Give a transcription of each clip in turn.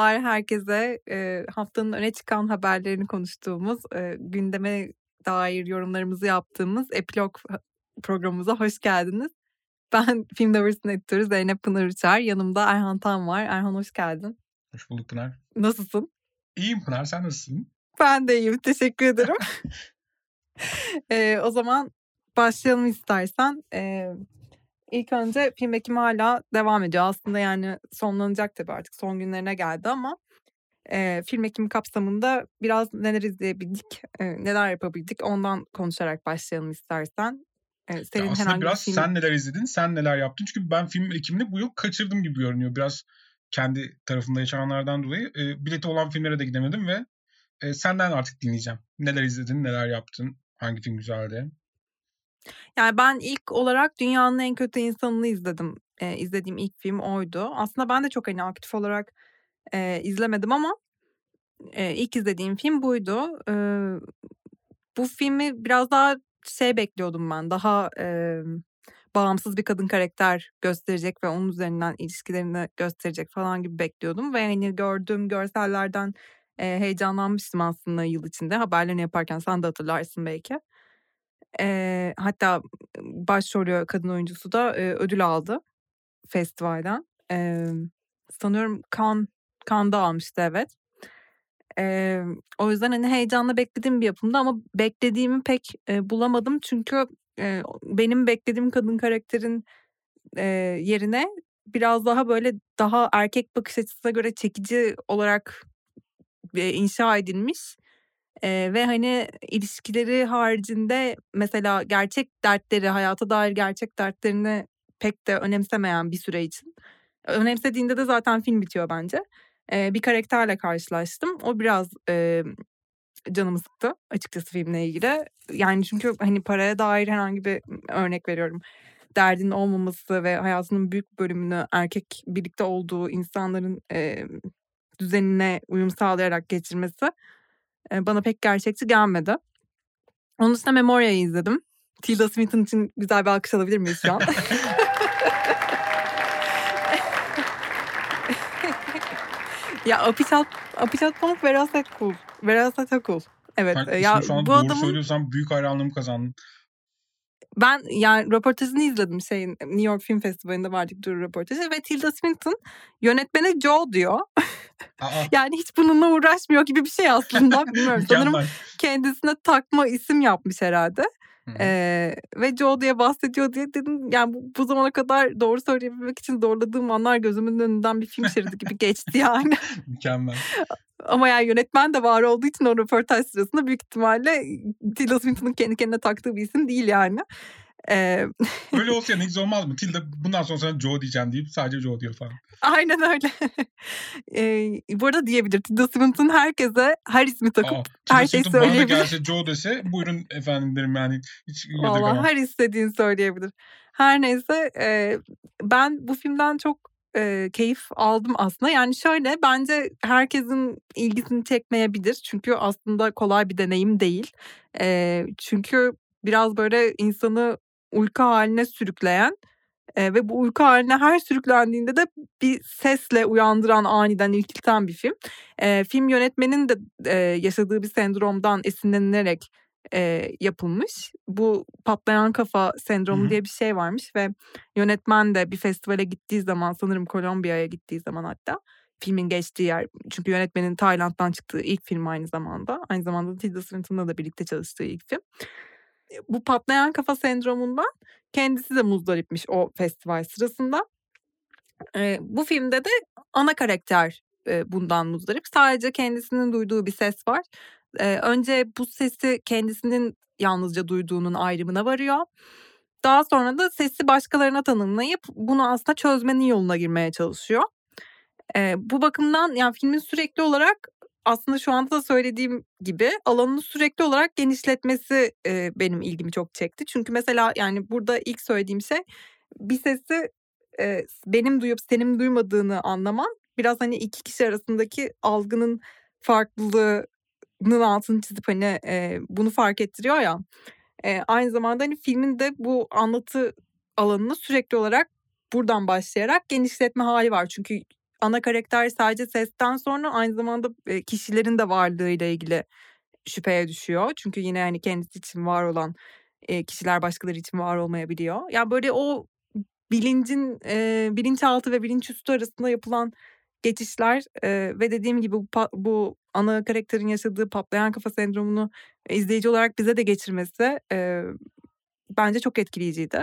Merhabalar herkese. Eee, haftanın öne çıkan haberlerini konuştuğumuz, eee, gündeme dair yorumlarımızı yaptığımız Epilog programımıza hoş geldiniz. Ben Film Lovers'ın editörü Zeynep Pınar Uçar. Yanımda Erhan Tan var. Erhan hoş geldin. Hoş bulduk Pınar. Nasılsın? İyiyim Pınar, sen nasılsın? Ben de iyiyim, teşekkür ederim. Eee, o zaman başlayalım istersen. Eee, ilk önce film ekimi hala devam ediyor. Aslında yani sonlanacak tabii artık son günlerine geldi ama eee, film ekimi kapsamında biraz neler izleyebildik, eee, neler yapabildik ondan konuşarak başlayalım istersen. Ya senin aslında biraz film sen neler izledin, sen neler yaptın? Çünkü ben film ekimini bu yıl kaçırdım gibi görünüyor. Biraz kendi tarafımda yaşananlardan dolayı e, bileti olan filmlere de gidemedim ve e, senden artık dinleyeceğim. Neler izledin, neler yaptın, hangi film güzeldi? Yani ben ilk olarak Dünyanın En Kötü İnsanı'nı izledim. Eee, izlediğim ilk film oydu. Aslında ben de çok hani aktif olarak eee, izlemedim ama eee, ilk izlediğim film buydu. Eee, bu filmi biraz daha şey bekliyordum ben. Daha eee, bağımsız bir kadın karakter gösterecek ve onun üzerinden ilişkilerini gösterecek falan gibi bekliyordum. Ve hani gördüğüm görsellerden eee, heyecanlanmıştım aslında yıl içinde. Haberlerini yaparken sen de hatırlarsın belki. Eee, hatta başrolü kadın oyuncusu da eee, ödül aldı festivalden. Eee, sanıyorum Cannes, Cannes'da almıştı evet. Eee, o yüzden hani heyecanla beklediğim bir yapımdı ama beklediğimi pek e, bulamadım. Çünkü e, benim beklediğim kadın karakterin e, yerine biraz daha böyle daha erkek bakış açısına göre çekici olarak e, inşa edilmiş. Eee, ve hani ilişkileri haricinde mesela gerçek dertleri, hayata dair gerçek dertlerini pek de önemsemeyen bir süre için. Önemsediğinde de zaten film bitiyor bence. Eee, bir karakterle karşılaştım. O biraz eee, canımı sıktı açıkçası filmle ilgili. Yani çünkü hani paraya dair herhangi bir örnek veriyorum. Derdinin olmaması ve hayatının büyük bölümünü erkek birlikte olduğu insanların eee, düzenine uyum sağlayarak geçirmesi e, bana pek gerçekçi gelmedi. Onun dışında Memoria'yı izledim. Tilda Swinton için güzel bir alkış alabilir miyiz şu an? ya Apichat, Apichat Pamuk Veraset Cool. Veraset Cool. Evet. Sen e, Ya şu an bu doğru adamın söylüyorsam büyük hayranlığımı kazandın. Ben yani röportajını izledim şeyin New York Film Festivali'nde verdik dur röportajı ve Tilda Swinton yönetmene Joe diyor. Yani hiç bununla uğraşmıyor gibi bir şey aslında. Bilmiyorum sanırım kendisine takma isim yapmış herhalde. Hı hı. Ee, ve Joe diye bahsediyor diye dedim yani bu, bu zamana kadar doğru söyleyebilmek için zorladığım anlar gözümün önünden bir film şeridi gibi geçti yani. Mükemmel. Ama yani yönetmen de var olduğu için o röportaj sırasında büyük ihtimalle Tilda Swinton'ın kendi kendine taktığı bir isim değil yani. Ee, Öyle olsa ne güzel olmaz mı? Tilda bundan sonra sana Joe diyeceğim deyip sadece Joe diyor falan. aynen öyle. ee, bu arada diyebilir Tilda Swinton herkese her ismi takıp Aa, her Tilda şeyi söyleyebilir. gelse Joe dese buyurun efendim derim yani. Hiç Valla her istediğini söyleyebilir. Her neyse e, ben bu filmden çok e, keyif aldım aslında. Yani şöyle bence herkesin ilgisini çekmeyebilir. Çünkü aslında kolay bir deneyim değil. E, çünkü biraz böyle insanı uyku haline sürükleyen e, ve bu uyku haline her sürüklendiğinde de bir sesle uyandıran aniden irkilten bir film. E, film yönetmenin de e, yaşadığı bir sendromdan esinlenilerek e, yapılmış. Bu patlayan kafa sendromu hı. diye bir şey varmış ve yönetmen de bir festivale gittiği zaman sanırım Kolombiya'ya gittiği zaman hatta filmin geçtiği yer çünkü yönetmenin Tayland'dan çıktığı ilk film aynı zamanda. Aynı zamanda Tilda Swinton'la da birlikte çalıştığı ilk film. Bu patlayan kafa sendromundan kendisi de muzdaripmiş o festival sırasında. E, bu filmde de ana karakter e, bundan muzdarip. Sadece kendisinin duyduğu bir ses var. E, önce bu sesi kendisinin yalnızca duyduğunun ayrımına varıyor. Daha sonra da sesi başkalarına tanımlayıp bunu aslında çözmenin yoluna girmeye çalışıyor. E, bu bakımdan yani filmin sürekli olarak aslında şu anda da söylediğim gibi alanını sürekli olarak genişletmesi e, benim ilgimi çok çekti. Çünkü mesela yani burada ilk söylediğim şey bir sesi e, benim duyup senin duymadığını anlaman biraz hani iki kişi arasındaki algının farklılığının altını çizip hani e, bunu fark ettiriyor ya. E, aynı zamanda hani filmin de bu anlatı alanını sürekli olarak buradan başlayarak genişletme hali var. Çünkü ana karakter sadece sesten sonra aynı zamanda kişilerin de varlığıyla ilgili şüpheye düşüyor. Çünkü yine hani kendisi için var olan kişiler başkaları için var olmayabiliyor. Ya yani böyle o bilincin e, bilinçaltı ve bilinçüstü arasında yapılan geçişler ve dediğim gibi bu, bu ana karakterin yaşadığı patlayan kafa sendromunu izleyici olarak bize de geçirmesi bence çok etkileyiciydi.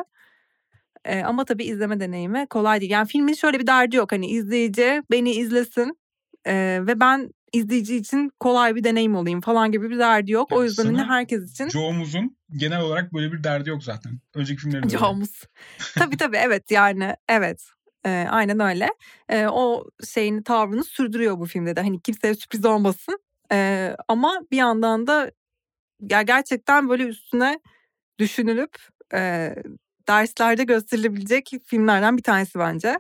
E, ama tabii izleme deneyimi kolay değil. Yani filmin şöyle bir derdi yok. Hani izleyici beni izlesin e, ve ben izleyici için kolay bir deneyim olayım falan gibi bir derdi yok. Yani o yüzden hani herkes için. Joe'muzun genel olarak böyle bir derdi yok zaten. Önceki filmlerinde. Joe'muz. tabii tabii evet yani evet. E, aynen öyle. E, o şeyini tavrını sürdürüyor bu filmde de. Hani kimseye sürpriz olmasın. E, ama bir yandan da ya gerçekten böyle üstüne düşünülüp e, derslerde gösterilebilecek filmlerden bir tanesi bence.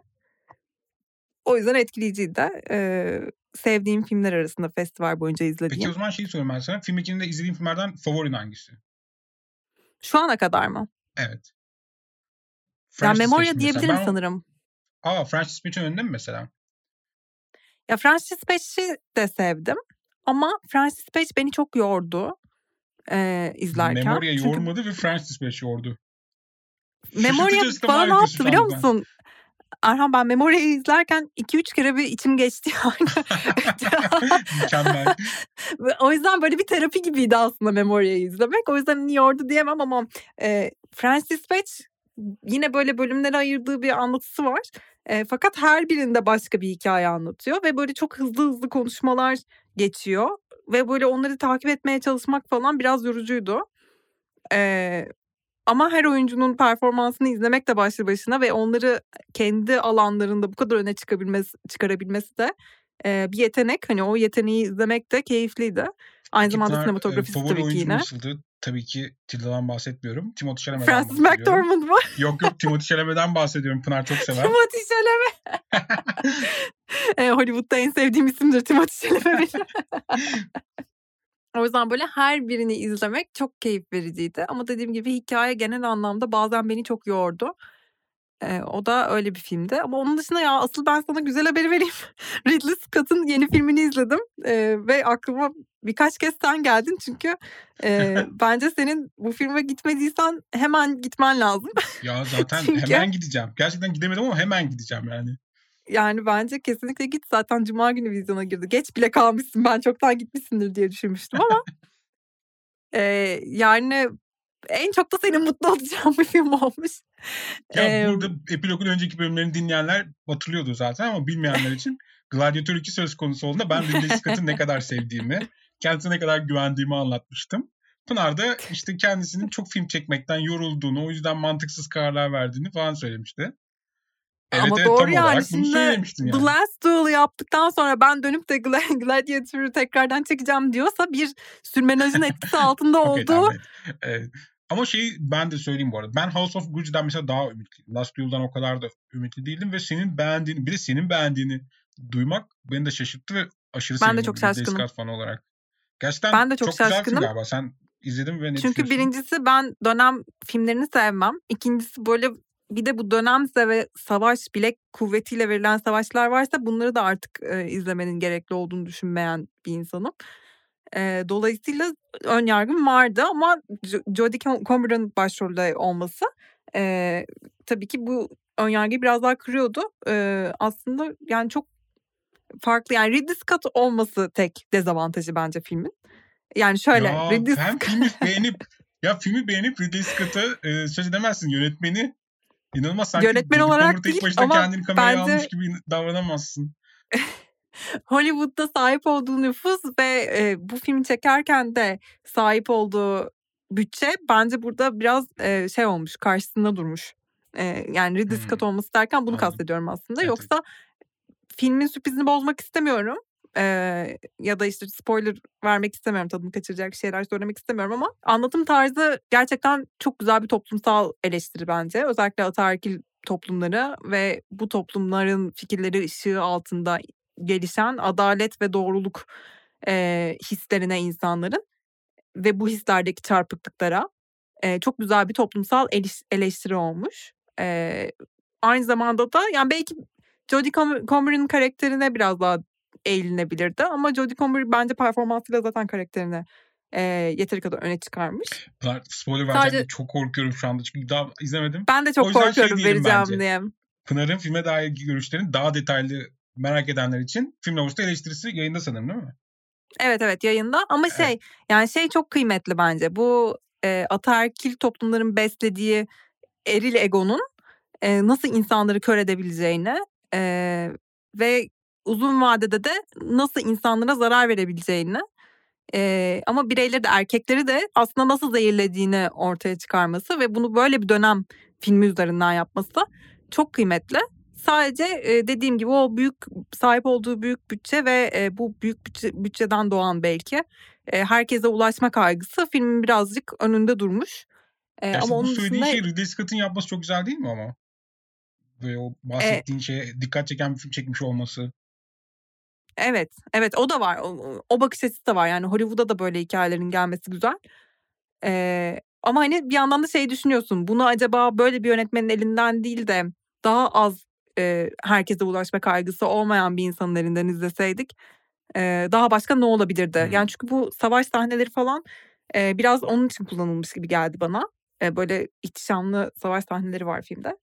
O yüzden etkileyiciydi. Ee, sevdiğim filmler arasında festival boyunca izlediğim. Peki o zaman şeyi sorayım ben sana. Film ikinde izlediğin filmlerden favorin hangisi? Şu ana kadar mı? Evet. Francis yani Memoria diyebilirim ben... sanırım. Aa Francis Dispatch'in önünde mi mesela? Ya Francis Dispatch'i de sevdim. Ama Francis Dispatch beni çok yordu e, izlerken. Memoria Çünkü... yormadı ve Francis Dispatch yordu. Memoria bana ne yaptı biliyor musun? Erhan ben Memoria'yı izlerken 2-3 kere bir içim geçti yani. Mükemmel. o yüzden böyle bir terapi gibiydi aslında Memoria'yı izlemek. O yüzden iyi ordu diyemem ama e, Francis Batch yine böyle bölümlere ayırdığı bir anlatısı var. E, fakat her birinde başka bir hikaye anlatıyor ve böyle çok hızlı hızlı konuşmalar geçiyor ve böyle onları takip etmeye çalışmak falan biraz yorucuydu. E, ama her oyuncunun performansını izlemek de başlı başına ve onları kendi alanlarında bu kadar öne çıkabilmesi, çıkarabilmesi de e, bir yetenek. Hani o yeteneği izlemek de keyifliydi. Aynı zamanda sinematografisi tabii ki yine. Nasıldı? Tabii ki Tilda'dan bahsetmiyorum. Timothy Chalamet'den Francis McDormand mı? yok yok Timothy Chalamet'den bahsediyorum. Pınar çok sever. Timothy Chalamet. e, Hollywood'da en sevdiğim isimdir Timothy Chalamet O yüzden böyle her birini izlemek çok keyif vericiydi. Ama dediğim gibi hikaye genel anlamda bazen beni çok yordu. Eee, o da öyle bir filmdi. Ama onun dışında ya asıl ben sana güzel haberi vereyim. Ridley Scott'ın yeni filmini izledim eee, ve aklıma birkaç kez sen geldin. Çünkü eee, bence senin bu filme gitmediysen hemen gitmen lazım. Ya zaten Çünkü hemen gideceğim. Gerçekten gidemedim ama hemen gideceğim yani. Yani bence kesinlikle git. Zaten cuma günü vizyona girdi. Geç bile kalmışsın. Ben çoktan gitmişsindir diye düşünmüştüm ama eee, yani en çok da senin mutlu olacağın bir film olmuş. Ya Eee burada Epilog'un önceki bölümlerini dinleyenler hatırlıyordu zaten ama bilmeyenler için Gladiator 2 söz konusu olduğunda ben Ridley Scott'ı ne kadar sevdiğimi, kendisine ne kadar güvendiğimi anlatmıştım. Pınar da işte kendisinin çok film çekmekten yorulduğunu, o yüzden mantıksız kararlar verdiğini falan söylemişti. Evet, Ama evet, doğru yani şimdi yani. The Last Duel yaptıktan sonra ben dönüp de Gladiator'ı tekrardan çekeceğim diyorsa bir sürmenajın etkisi altında olduğu tamam, evet. Evet. Ama şeyi ben de söyleyeyim bu arada. Ben House of Gucci'den mesela daha ümitliyim. Last Duel'dan o kadar da ümitli değildim ve senin beğendiğini, bir de senin beğendiğini duymak beni de şaşırttı ve aşırı ben de çok şaşkınım. Fanı olarak. Gerçekten ben de çok, çok şaşkınım. galiba. Sen izledin ve ne Çünkü birincisi ben dönem filmlerini sevmem. İkincisi böyle bir de bu dönemse ve savaş bilek kuvvetiyle verilen savaşlar varsa bunları da artık e, izlemenin gerekli olduğunu düşünmeyen bir insanım. E, dolayısıyla ön yargım vardı ama Jodie Comer'ın başrolde olması e, tabii ki bu ön yargıyı biraz daha kırıyordu. E, aslında yani çok farklı yani Ridley Scott olması tek dezavantajı bence filmin. Yani şöyle ya, Ridley Scott... filmi beğenip ya filmi beğenip Ridley Scott'ı e, söz edemezsin yönetmeni İnanılmaz sanki Yönetmen olarak değil ama kendini kameraya bence... almış gibi davranamazsın. Hollywood'da sahip olduğu nüfus ve e, bu filmi çekerken de sahip olduğu bütçe bence burada biraz e, şey olmuş karşısında durmuş. E, yani Ridley Scott hmm. olması derken bunu Anladım. kastediyorum aslında. Evet, Yoksa filmin sürprizini bozmak istemiyorum. Ee, ya da işte spoiler vermek istemiyorum tadını kaçıracak şeyler söylemek istemiyorum ama anlatım tarzı gerçekten çok güzel bir toplumsal eleştiri bence. Özellikle ataerkil toplumları ve bu toplumların fikirleri ışığı altında gelişen adalet ve doğruluk e, hislerine insanların ve bu hislerdeki çarpıklıklara e, çok güzel bir toplumsal eleştiri olmuş. E, aynı zamanda da yani belki Jodie Comer'ın karakterine biraz daha eğilinebilirdi ama Jodie Comer bence performansıyla zaten karakterini e, yeteri kadar öne çıkarmış. Spoiler vereceğim Sadece... çok korkuyorum şu anda çünkü daha izlemedim. Ben de çok korkuyorum şey vereceğim bence. diye. Pınar'ın filme dair görüşlerini daha detaylı merak edenler için Film Lovas'ta eleştirisi yayında sanırım değil mi? Evet evet yayında ama evet. şey yani şey çok kıymetli bence bu e, ataerkil toplumların beslediği eril egonun e, nasıl insanları kör edebileceğini e, ve uzun vadede de nasıl insanlara zarar verebileceğini e, ama bireyleri de erkekleri de aslında nasıl zehirlediğini ortaya çıkarması ve bunu böyle bir dönem filmi üzerinden yapması çok kıymetli. Sadece e, dediğim gibi o büyük sahip olduğu büyük bütçe ve e, bu büyük bütçe, bütçeden doğan belki e, herkese ulaşma kaygısı filmin birazcık önünde durmuş. E, ama onun bu söylediğin dışında... şey Ridley Scott'ın yapması çok güzel değil mi ama? Ve o bahsettiğin e, şeye dikkat çeken bir film çekmiş olması. Evet, evet o da var. O, o bakış açısı da var. Yani Hollywood'a da böyle hikayelerin gelmesi güzel. Ee, ama hani bir yandan da şey düşünüyorsun. Bunu acaba böyle bir yönetmenin elinden değil de daha az e, herkese ulaşma kaygısı olmayan bir insanın elinden izleseydik e, daha başka ne olabilirdi? Hmm. Yani çünkü bu savaş sahneleri falan e, biraz onun için kullanılmış gibi geldi bana. E, böyle ihtişamlı savaş sahneleri var filmde.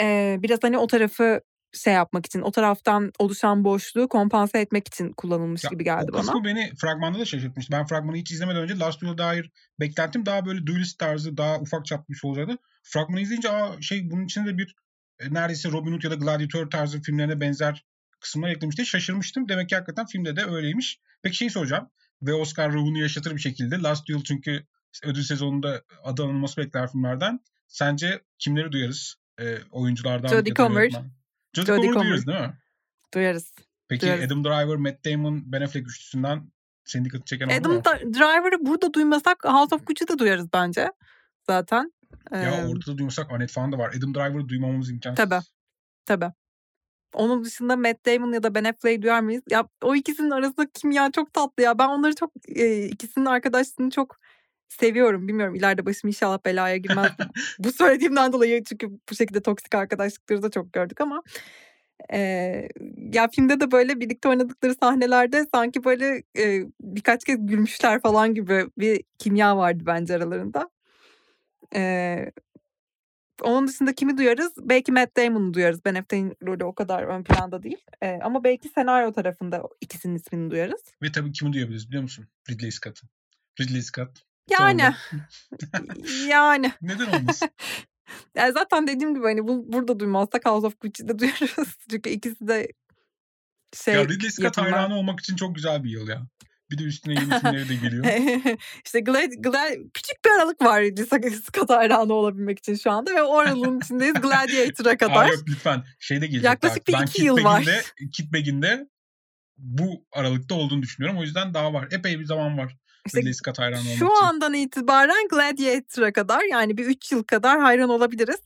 E, biraz hani o tarafı şey yapmak için, o taraftan oluşan boşluğu kompanse etmek için kullanılmış ya, gibi geldi o bana. O beni fragmanda da şaşırtmıştı. Ben fragmanı hiç izlemeden önce Last Duel'a dair beklentim daha böyle duelist tarzı, daha ufak çaplı bir şey olacaktı. Fragmanı izleyince aa şey bunun içinde bir e, neredeyse Robin Hood ya da Gladiator tarzı filmlerine benzer kısımlar eklemişti. Şaşırmıştım. Demek ki hakikaten filmde de öyleymiş. Peki şey soracağım. Ve Oscar ruhunu yaşatır bir şekilde. Last Duel çünkü ödül sezonunda adı anılması bekler filmlerden. Sence kimleri duyarız? E, oyunculardan. Jodie Comer. Jodie Comer duyarız değil mi? Duyarız. Peki duyarız. Adam Driver, Matt Damon, Ben Affleck üçlüsünden senin dikkatini çeken oldu Adam mu? Driver'ı burada duymasak House of Gucci'de duyarız bence. Zaten. Ya ee, orada da duymasak Annette falan da var. Adam Driver'ı duymamamız imkansız. Tabii. Tabii. Onun dışında Matt Damon ya da Ben Affleck'i duyar mıyız? Ya o ikisinin arasında kimya çok tatlı ya. Ben onları çok e, ikisinin arkadaşlığını çok seviyorum. Bilmiyorum ileride başım inşallah belaya girmez. bu söylediğimden dolayı çünkü bu şekilde toksik arkadaşlıkları da çok gördük ama e, ya filmde de böyle birlikte oynadıkları sahnelerde sanki böyle e, birkaç kez gülmüşler falan gibi bir kimya vardı bence aralarında. E, onun dışında kimi duyarız? Belki Matt Damon'u duyarız. Ben Affleck'in rolü o kadar ön planda değil. Ee, ama belki senaryo tarafında ikisinin ismini duyarız. Ve tabii kimi duyabiliriz biliyor musun? Ridley Scott'ı. Ridley Scott. Yani. yani. Neden olmasın? yani zaten dediğim gibi hani bu, burada duymazsak House of Gucci'de duyarız. Çünkü ikisi de şey Ya Ridley Scott yapımlar. hayranı olmak için çok güzel bir yıl ya. Bir de üstüne yeni isimleri de geliyor. İşte Glad, Glad, küçük bir aralık var Ridley Scott hayranı olabilmek için şu anda ve o aralığın içindeyiz Gladiator'a kadar. Aa, yok lütfen şeyde gelecek. Yaklaşık bir ben iki yıl var. Kit Begin'de bu aralıkta olduğunu düşünüyorum. O yüzden daha var. Epey bir zaman var. İşte Ridley Scott hayran olmak Şu için. andan itibaren Gladiator'a kadar yani bir 3 yıl kadar hayran olabiliriz.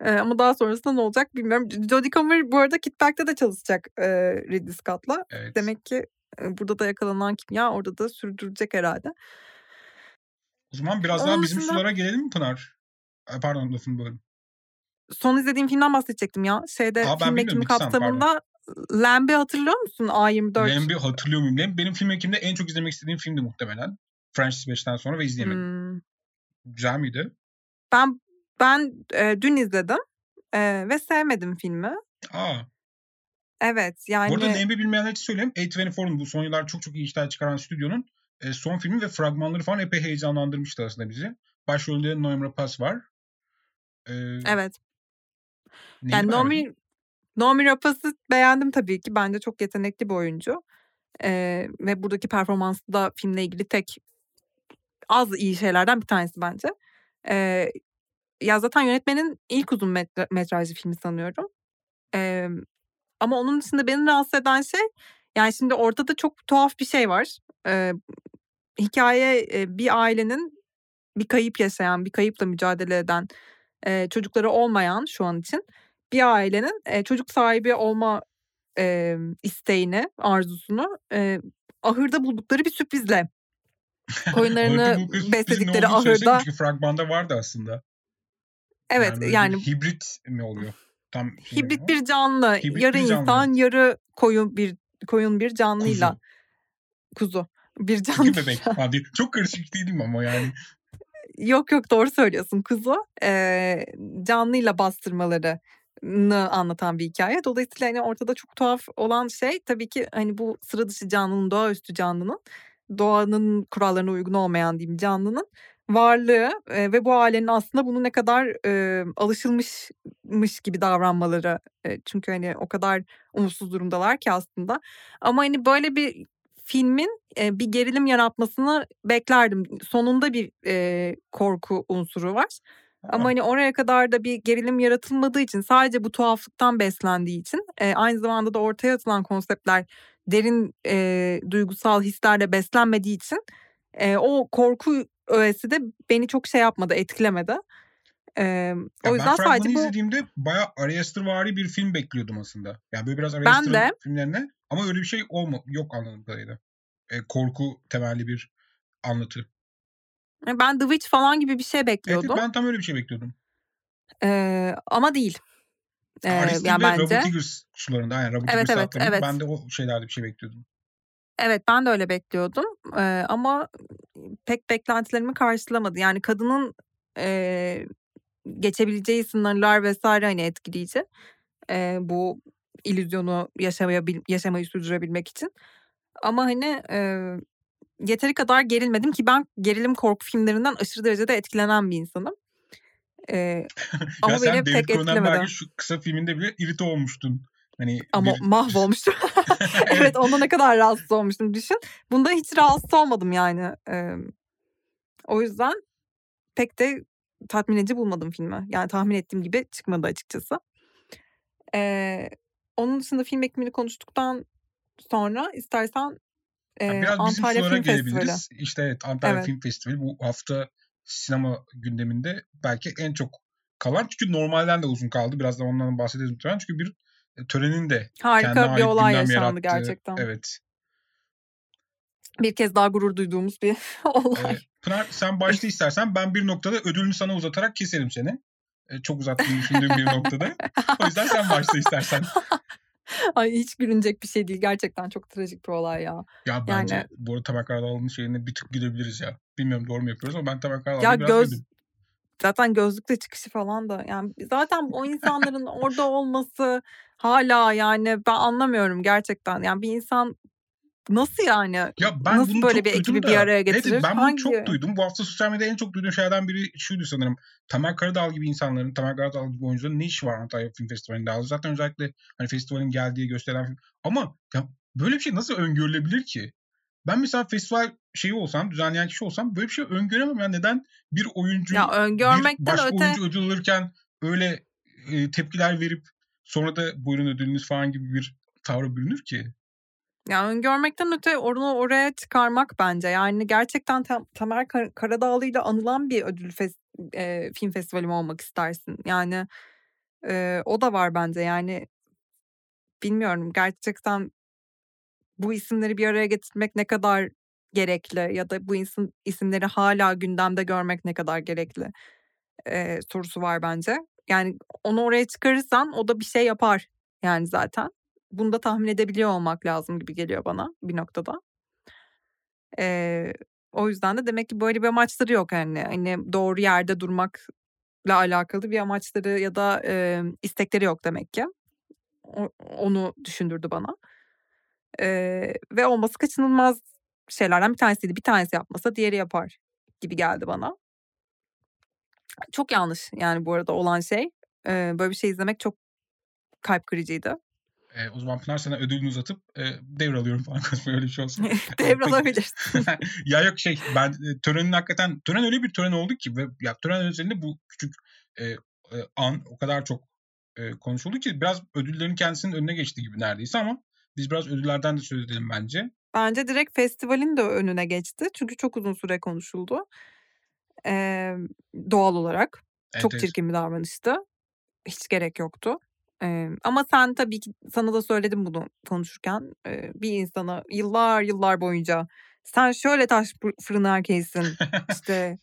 Ee, ama daha sonrasında ne olacak bilmiyorum. Jodie Comer bu arada Kit Back'te de çalışacak e, Ridley Scott'la. Evet. Demek ki burada da yakalanan kimya orada da sürdürecek herhalde. O zaman biraz Onun daha bizim dışında... sulara gelelim mi Pınar? Pardon lafını böldüm. Son izlediğim filmden bahsedecektim ya. Şeyde Aa, film ekimi kapsamında Lamb'i hatırlıyor musun A24? Lamb'i hatırlıyor muyum? Lamb benim film ekimde en çok izlemek istediğim filmdi muhtemelen. French Dispatch'ten sonra ve izleyemedim. Hmm. Güzel miydi? Ben ben e, dün izledim e, ve sevmedim filmi. Aa. Evet yani. Burada Lamb'i bilmeyenler için söyleyeyim. A24'un bu son yıllar çok çok iyi işler çıkaran stüdyonun e, son filmi ve fragmanları falan epey heyecanlandırmıştı aslında bizi. Başrolünde Noam Rapace var. Ee, evet. Yani Nomi, Nomi Rapaz'ı beğendim tabii ki. Bence çok yetenekli bir oyuncu. Ee, ve buradaki performansı da filmle ilgili tek az iyi şeylerden bir tanesi bence. Ee, ya zaten yönetmenin ilk uzun metra- metrajlı filmi sanıyorum. Ee, ama onun dışında beni rahatsız eden şey yani şimdi ortada çok tuhaf bir şey var. Ee, hikaye bir ailenin bir kayıp yaşayan, bir kayıpla mücadele eden, e, çocukları olmayan şu an için bir ailenin e, çocuk sahibi olma e, isteğini, arzusunu e, ahırda buldukları bir sürprizle koyunlarını besledikleri ahırda. Çünkü fragmanda vardı aslında. Evet yani, yani hibrit mi oluyor? tam Hibrit bir canlı. Hibrit yarı bir canlı, insan, yarı koyun bir koyun bir canlıyla. Kuzu. Bir Kuzu canlı. bebek diye. Çok karışık değil mi ama yani. Yok yok doğru söylüyorsun kuzu. Eee, canlıyla bastırmalarını anlatan bir hikaye. Dolayısıyla hani ortada çok tuhaf olan şey tabii ki hani bu sıra dışı canlının, doğaüstü canlının, doğanın kurallarına uygun olmayan diyeyim canlının varlığı eee, ve bu ailenin aslında bunu ne kadar eee, alışılmışmış gibi davranmaları. Eee, çünkü hani o kadar umutsuz durumdalar ki aslında. Ama hani böyle bir filmin eee, bir gerilim yaratmasını beklerdim. Sonunda bir eee, korku unsuru var. Ama Ha, hani oraya kadar da bir gerilim yaratılmadığı için sadece bu tuhaflıktan beslendiği için eee, aynı zamanda da ortaya atılan konseptler derin eee, duygusal hislerle beslenmediği için eee, o korku öğesi de beni çok şey yapmadı, etkilemedi. Emm, Ya o ben yüzden fragmanı sadece bu izlediğimde bayağı Ari Astervari bir film bekliyordum aslında. Yani böyle biraz Ari Ben Aster'ın de. filmlerine ama öyle bir şey olma yok anladığım kadarıyla. Eee, korku temelli bir anlatı. E, ben The Witch falan gibi bir şey Evet, evet bekliyordum. ben tam öyle bir şey bekliyordum. Eee, ama değil. Ya Eee, Aristil yani ve Robert bence. Eggers sularında aynen Robert Evet Eggers evet evet. ben de o şeylerde bir şey bekliyordum. Evet ben de öyle bekliyordum. Eee, ama pek beklentilerimi karşılamadı. Yani kadının eee, geçebileceği sınırlar vesaire hani etkileyici. Eee, bu illüzyonu yaşamayabil yaşamayı sürdürebilmek için. Ama hani eee, yeteri kadar gerilmedim ki ben gerilim korku filmlerinden aşırı derecede etkilenen bir insanım. Ya ama sen beni David pek etkilemedi. Şu kısa filminde bile irite olmuştun. Hani Ama bir mahvolmuştum. evet. Onda ne kadar rahatsız olmuştum düşün. Bunda hiç rahatsız olmadım yani. Eee, o yüzden pek de tatmin edici bulmadım filmi. Yani tahmin ettiğim gibi çıkmadı açıkçası. Eee, onun dışında film ekimini konuştuktan sonra istersen Ya eee, biraz bizim Antalya sulara Film Festivali. gelebiliriz. İşte evet Antalya Evet. Film Festivali bu hafta sinema gündeminde belki en çok kalan çünkü normalden de uzun kaldı. Biraz da ondan bahsederiz muhtemelen. Çünkü bir e, törenin de kendine Harika bir olay yaşandı yarattığı gerçekten. evet. Bir kez daha gurur duyduğumuz bir olay. Ee, Pınar sen başta istersen ben bir noktada ödülünü sana uzatarak keserim seni. Ee, çok uzattığını düşündüğüm bir noktada. O yüzden sen başla istersen. Ay hiç gülünecek bir şey değil. Gerçekten çok trajik bir olay ya. Ya bence Yani bu arada Tamer Karadağlı'nın şeyine bir tık gülebiliriz ya. Bilmiyorum doğru mu yapıyoruz ama ben Tamer ya biraz göz güldüm. zaten gözlükle çıkışı falan da yani zaten o insanların orada olması hala yani ben anlamıyorum gerçekten. Yani bir insan nasıl yani Ya ben nasıl bunu böyle bir ekibi duydum bir da araya evet getirir? ben bunu çok duydum. Bu hafta sosyal medyada en çok duyduğum şeylerden biri şuydu sanırım. Tamer Karadağlı gibi insanların, Tamer Karadağlı gibi oyuncuların ne işi var Antalya Film Festivali'nde? Zaten özellikle hani festivalin geldiği gösterilen film. Ama ya böyle bir şey nasıl öngörülebilir ki? Ben mesela festival şeyi olsam, düzenleyen kişi olsam böyle bir şey öngöremem. Yani neden bir oyuncu Ya bir öngörmekten başka öte oyuncu ödül alırken öyle e, tepkiler verip sonra da buyurun ödülünüz falan gibi bir tavra bürünür ki? Ya öngörmekten öte onu oraya çıkarmak bence. Yani gerçekten Tam- Tamer Kar- Karadağlı ile anılan bir ödül fes- e, film festivali mi olmak istersin? Yani e, o da var bence. Yani bilmiyorum gerçekten bu isimleri bir araya getirmek ne kadar gerekli ya da bu isim, isimleri hala gündemde görmek ne kadar gerekli eee, sorusu var bence. Yani onu oraya çıkarırsan o da bir şey yapar yani zaten. Bunu da tahmin edebiliyor olmak lazım gibi geliyor bana bir noktada. Eee, o yüzden de demek ki böyle bir amaçları yok yani. Hani doğru yerde durmakla alakalı bir amaçları ya da eee, istekleri yok demek ki. O- onu düşündürdü bana. Eee, ve olması kaçınılmaz şeylerden bir tanesiydi. Bir tanesi yapmasa diğeri yapar gibi geldi bana. Çok yanlış yani bu arada olan şey. Eee, böyle bir şey izlemek çok kalp kırıcıydı. E, o zaman Pınar sana ödülünü uzatıp e, devralıyorum falan konuşma öyle bir şey olsun. E. Devralabilirsin. ya yok şey ben e, törenin hakikaten tören öyle bir tören oldu ki ve ya tören üzerinde bu küçük e, e, an o kadar çok e, konuşuldu ki biraz ödüllerin kendisinin önüne geçti gibi neredeyse ama biz biraz ödüllerden de söz edelim bence. Bence direkt festivalin de önüne geçti. Çünkü çok uzun süre konuşuldu. Eee, doğal olarak. Çok Enteresan. çirkin bir davranıştı. Hiç gerek yoktu. Eee, ama sen tabii ki sana da söyledim bunu konuşurken. Eee, bir insana yıllar yıllar boyunca sen şöyle taş fır- fırın erkeğisin işte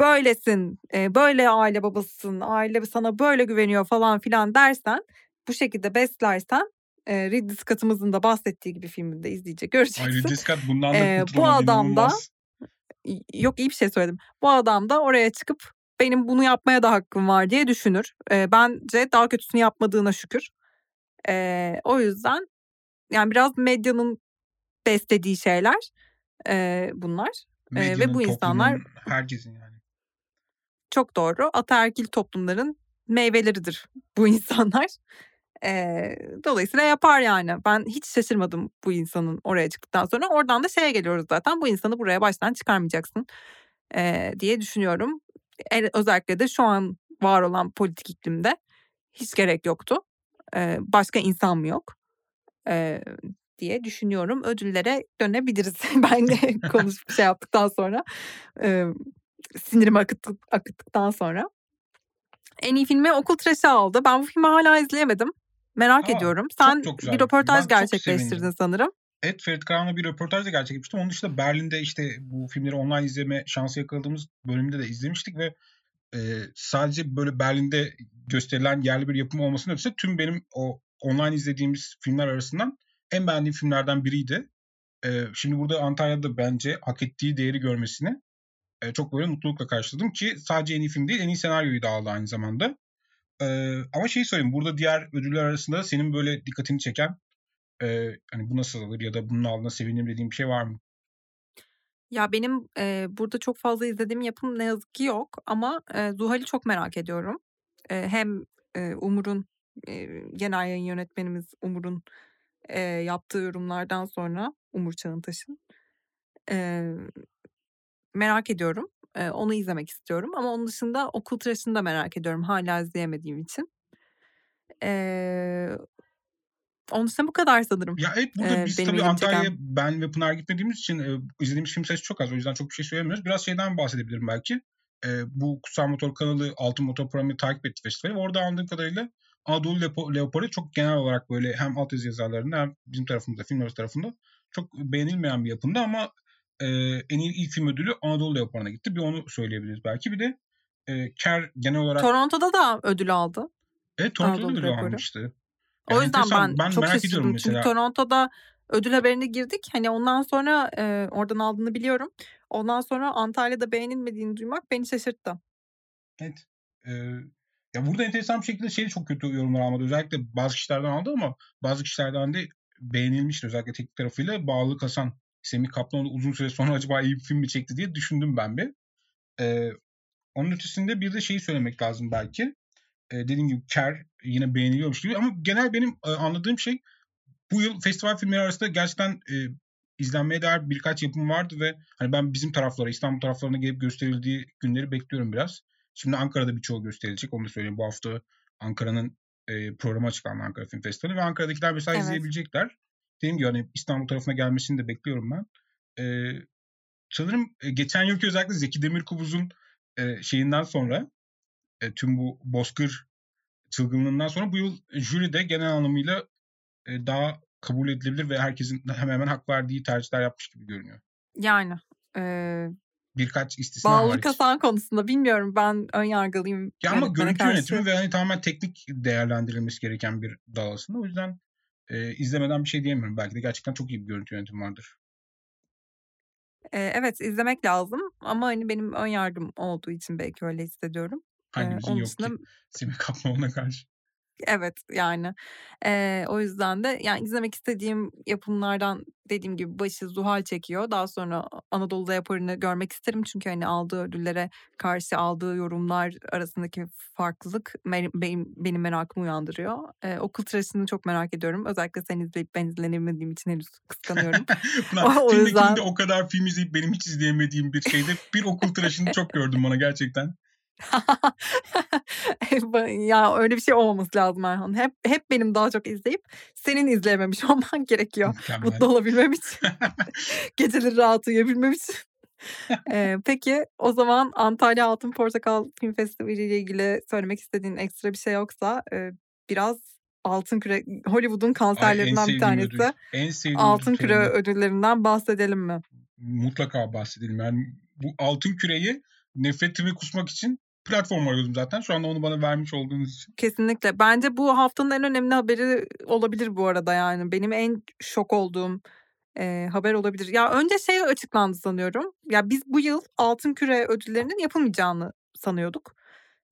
böylesin, e, böyle aile babasısın, aile sana böyle güveniyor falan filan dersen, bu şekilde beslersen e, Ridley Scott'ımızın da bahsettiği gibi filminde izleyecek göreceksin. Ay Ridley Scott bundan da e, bu adam da yok iyi bir şey söyledim. Bu adam da oraya çıkıp benim bunu yapmaya da hakkım var diye düşünür. E, bence daha kötüsünü yapmadığına şükür. E, o yüzden yani biraz medyanın beslediği şeyler e, bunlar. Medyanın, e, ve bu insanlar herkesin yani. Çok doğru. Ataerkil toplumların meyveleridir bu insanlar. E, dolayısıyla yapar yani. Ben hiç şaşırmadım bu insanın oraya çıktıktan sonra. Oradan da şeye geliyoruz zaten. Bu insanı buraya baştan çıkarmayacaksın e, diye düşünüyorum. Özellikle de şu an var olan politik iklimde hiç gerek yoktu. E, başka insan mı yok? E, diye düşünüyorum. Ödüllere dönebiliriz. ben de konuşup şey yaptıktan sonra. E, sinirimi akıttık, akıttıktan sonra. En iyi filmi Okul Traşı aldı. Ben bu filmi hala izleyemedim. Merak Aa, ediyorum. Sen çok, çok bir röportaj ben gerçekleştirdin sanırım. Evet Ferit Karan'la bir röportaj da gerçekleştirdim. Onun dışında Berlin'de işte bu filmleri online izleme şansı yakaladığımız bölümde de izlemiştik ve e, sadece böyle Berlin'de gösterilen yerli bir yapım olmasının ötesi tüm benim o online izlediğimiz filmler arasından en beğendiğim filmlerden biriydi. E, şimdi burada Antalya'da bence hak ettiği değeri görmesini e, çok böyle mutlulukla karşıladım ki sadece en iyi film değil en iyi senaryoyu da aldı aynı zamanda. Ee, ama şeyi söyleyeyim. Burada diğer ödüller arasında senin böyle dikkatini çeken e, hani bu nasıl alır ya da bunun aldığına sevinirim dediğin bir şey var mı? Ya benim e, burada çok fazla izlediğim yapım ne yazık ki yok ama e, Zuhal'i çok merak ediyorum. E, hem e, Umur'un e, genel yayın yönetmenimiz Umur'un e, yaptığı yorumlardan sonra Umur Çağıntaş'ın e, merak ediyorum. E, onu izlemek istiyorum ama onun dışında Okul Tıraşı'nı da merak ediyorum hala izleyemediğim için. Eee onun dışında bu kadar sanırım. Ya evet burada ee, biz tabii Antalya'ya ben ve Pınar gitmediğimiz için e, izlediğimiz film sayısı çok az. O yüzden çok bir şey söylemiyoruz. Biraz şeyden bahsedebilirim belki. E, bu Kutsal Motor kanalı Altın Motor Programı'nı takip etti festivali. Orada anladığım kadarıyla Anadolu Lepo, Leopar'ı çok genel olarak böyle hem alt yazı yazarlarında hem bizim tarafımızda, filmler tarafında çok beğenilmeyen bir yapımda ama e, en iyi ilk film ödülü Anadolu Leopar'ına gitti. Bir onu söyleyebiliriz belki. Bir de e, Ker genel olarak... Toronto'da da ödül aldı. Evet Toronto'da da ödül almıştı. Yani o yüzden ben, ben çok şaşırdım. Çünkü Toronto'da ödül haberine girdik. Hani ondan sonra e, oradan aldığını biliyorum. Ondan sonra Antalya'da beğenilmediğini duymak beni şaşırttı. Evet. Ee, ya burada enteresan bir şekilde şey çok kötü yorumlar almadı. Özellikle bazı kişilerden aldı ama bazı kişilerden de beğenilmişti. Özellikle teknik tarafıyla bağlı Hasan Semih Kaplan uzun süre sonra acaba iyi bir film mi çekti diye düşündüm ben bir. Ee, onun ötesinde bir de şeyi söylemek lazım belki. Ee, dediğim gibi Ker yine beğeniliyormuş gibi ama genel benim e, anladığım şey bu yıl festival filmleri arasında gerçekten e, izlenmeye değer birkaç yapım vardı ve hani ben bizim taraflara, İstanbul taraflarına gelip gösterildiği günleri bekliyorum biraz. Şimdi Ankara'da birçoğu gösterilecek. Onu da söyleyeyim. Bu hafta Ankara'nın e, programı açıklandı Ankara Film Festivali ve Ankara'dakiler mesela evet. izleyebilecekler dediğim gibi hani İstanbul tarafına gelmesini de bekliyorum ben. E, sanırım e, geçen yılki özellikle Zeki Demirkubuz'un e, şeyinden sonra e, tüm bu bozkır çılgınlığından sonra bu yıl jüri de genel anlamıyla e, daha kabul edilebilir ve herkesin hemen hemen hak verdiği tercihler yapmış gibi görünüyor. Yani e, birkaç istisna Bağlı hariç. kasan konusunda bilmiyorum ben ön yargılıyım. Ya ama görüntü karşı. yönetimi ve hani tamamen teknik değerlendirilmesi gereken bir dal aslında. O yüzden e, izlemeden bir şey diyemiyorum. Belki de gerçekten çok iyi bir görüntü yönetimi vardır. E, evet izlemek lazım ama hani benim ön yargım olduğu için belki öyle hissediyorum. Hangimizin ee, yok dışında... ki Semih Kaplan'a karşı. Evet yani e, o yüzden de yani izlemek istediğim yapımlardan dediğim gibi başı Zuhal çekiyor. Daha sonra Anadolu'da yaparını görmek isterim çünkü hani aldığı ödüllere karşı aldığı yorumlar arasındaki farklılık benim, benim merakımı uyandırıyor. E, okul tıraşını çok merak ediyorum. Özellikle sen izleyip ben izlenemediğim için henüz kıskanıyorum. o, o yüzden... o kadar film izleyip benim hiç izleyemediğim bir şeyde bir okul tıraşını çok gördüm bana gerçekten. Ya öyle bir şey olmaması lazım Erhan. Hep hep benim daha çok izleyip senin izleyememiş olman gerekiyor. Mükemmel. Mutlu olabilmem için. Geceleri rahat uyuyabilmem için. ee, peki o zaman Antalya Altın Portakal Film Festivali ile ilgili söylemek istediğin ekstra bir şey yoksa e, biraz Altın Küre Hollywood'un kanserlerinden Ay, bir tanesi. Ödül. En sevdiğim Altın Küre ödüllerinden bahsedelim mi? Mutlaka bahsedelim. Yani bu Altın Küre'yi nefretimi kusmak için platform arıyordum zaten. Şu anda onu bana vermiş olduğunuz için. Kesinlikle. Bence bu haftanın en önemli haberi olabilir bu arada yani. Benim en şok olduğum e, haber olabilir. Ya önce şey açıklandı sanıyorum. Ya biz bu yıl Altın Küre ödüllerinin yapılmayacağını sanıyorduk.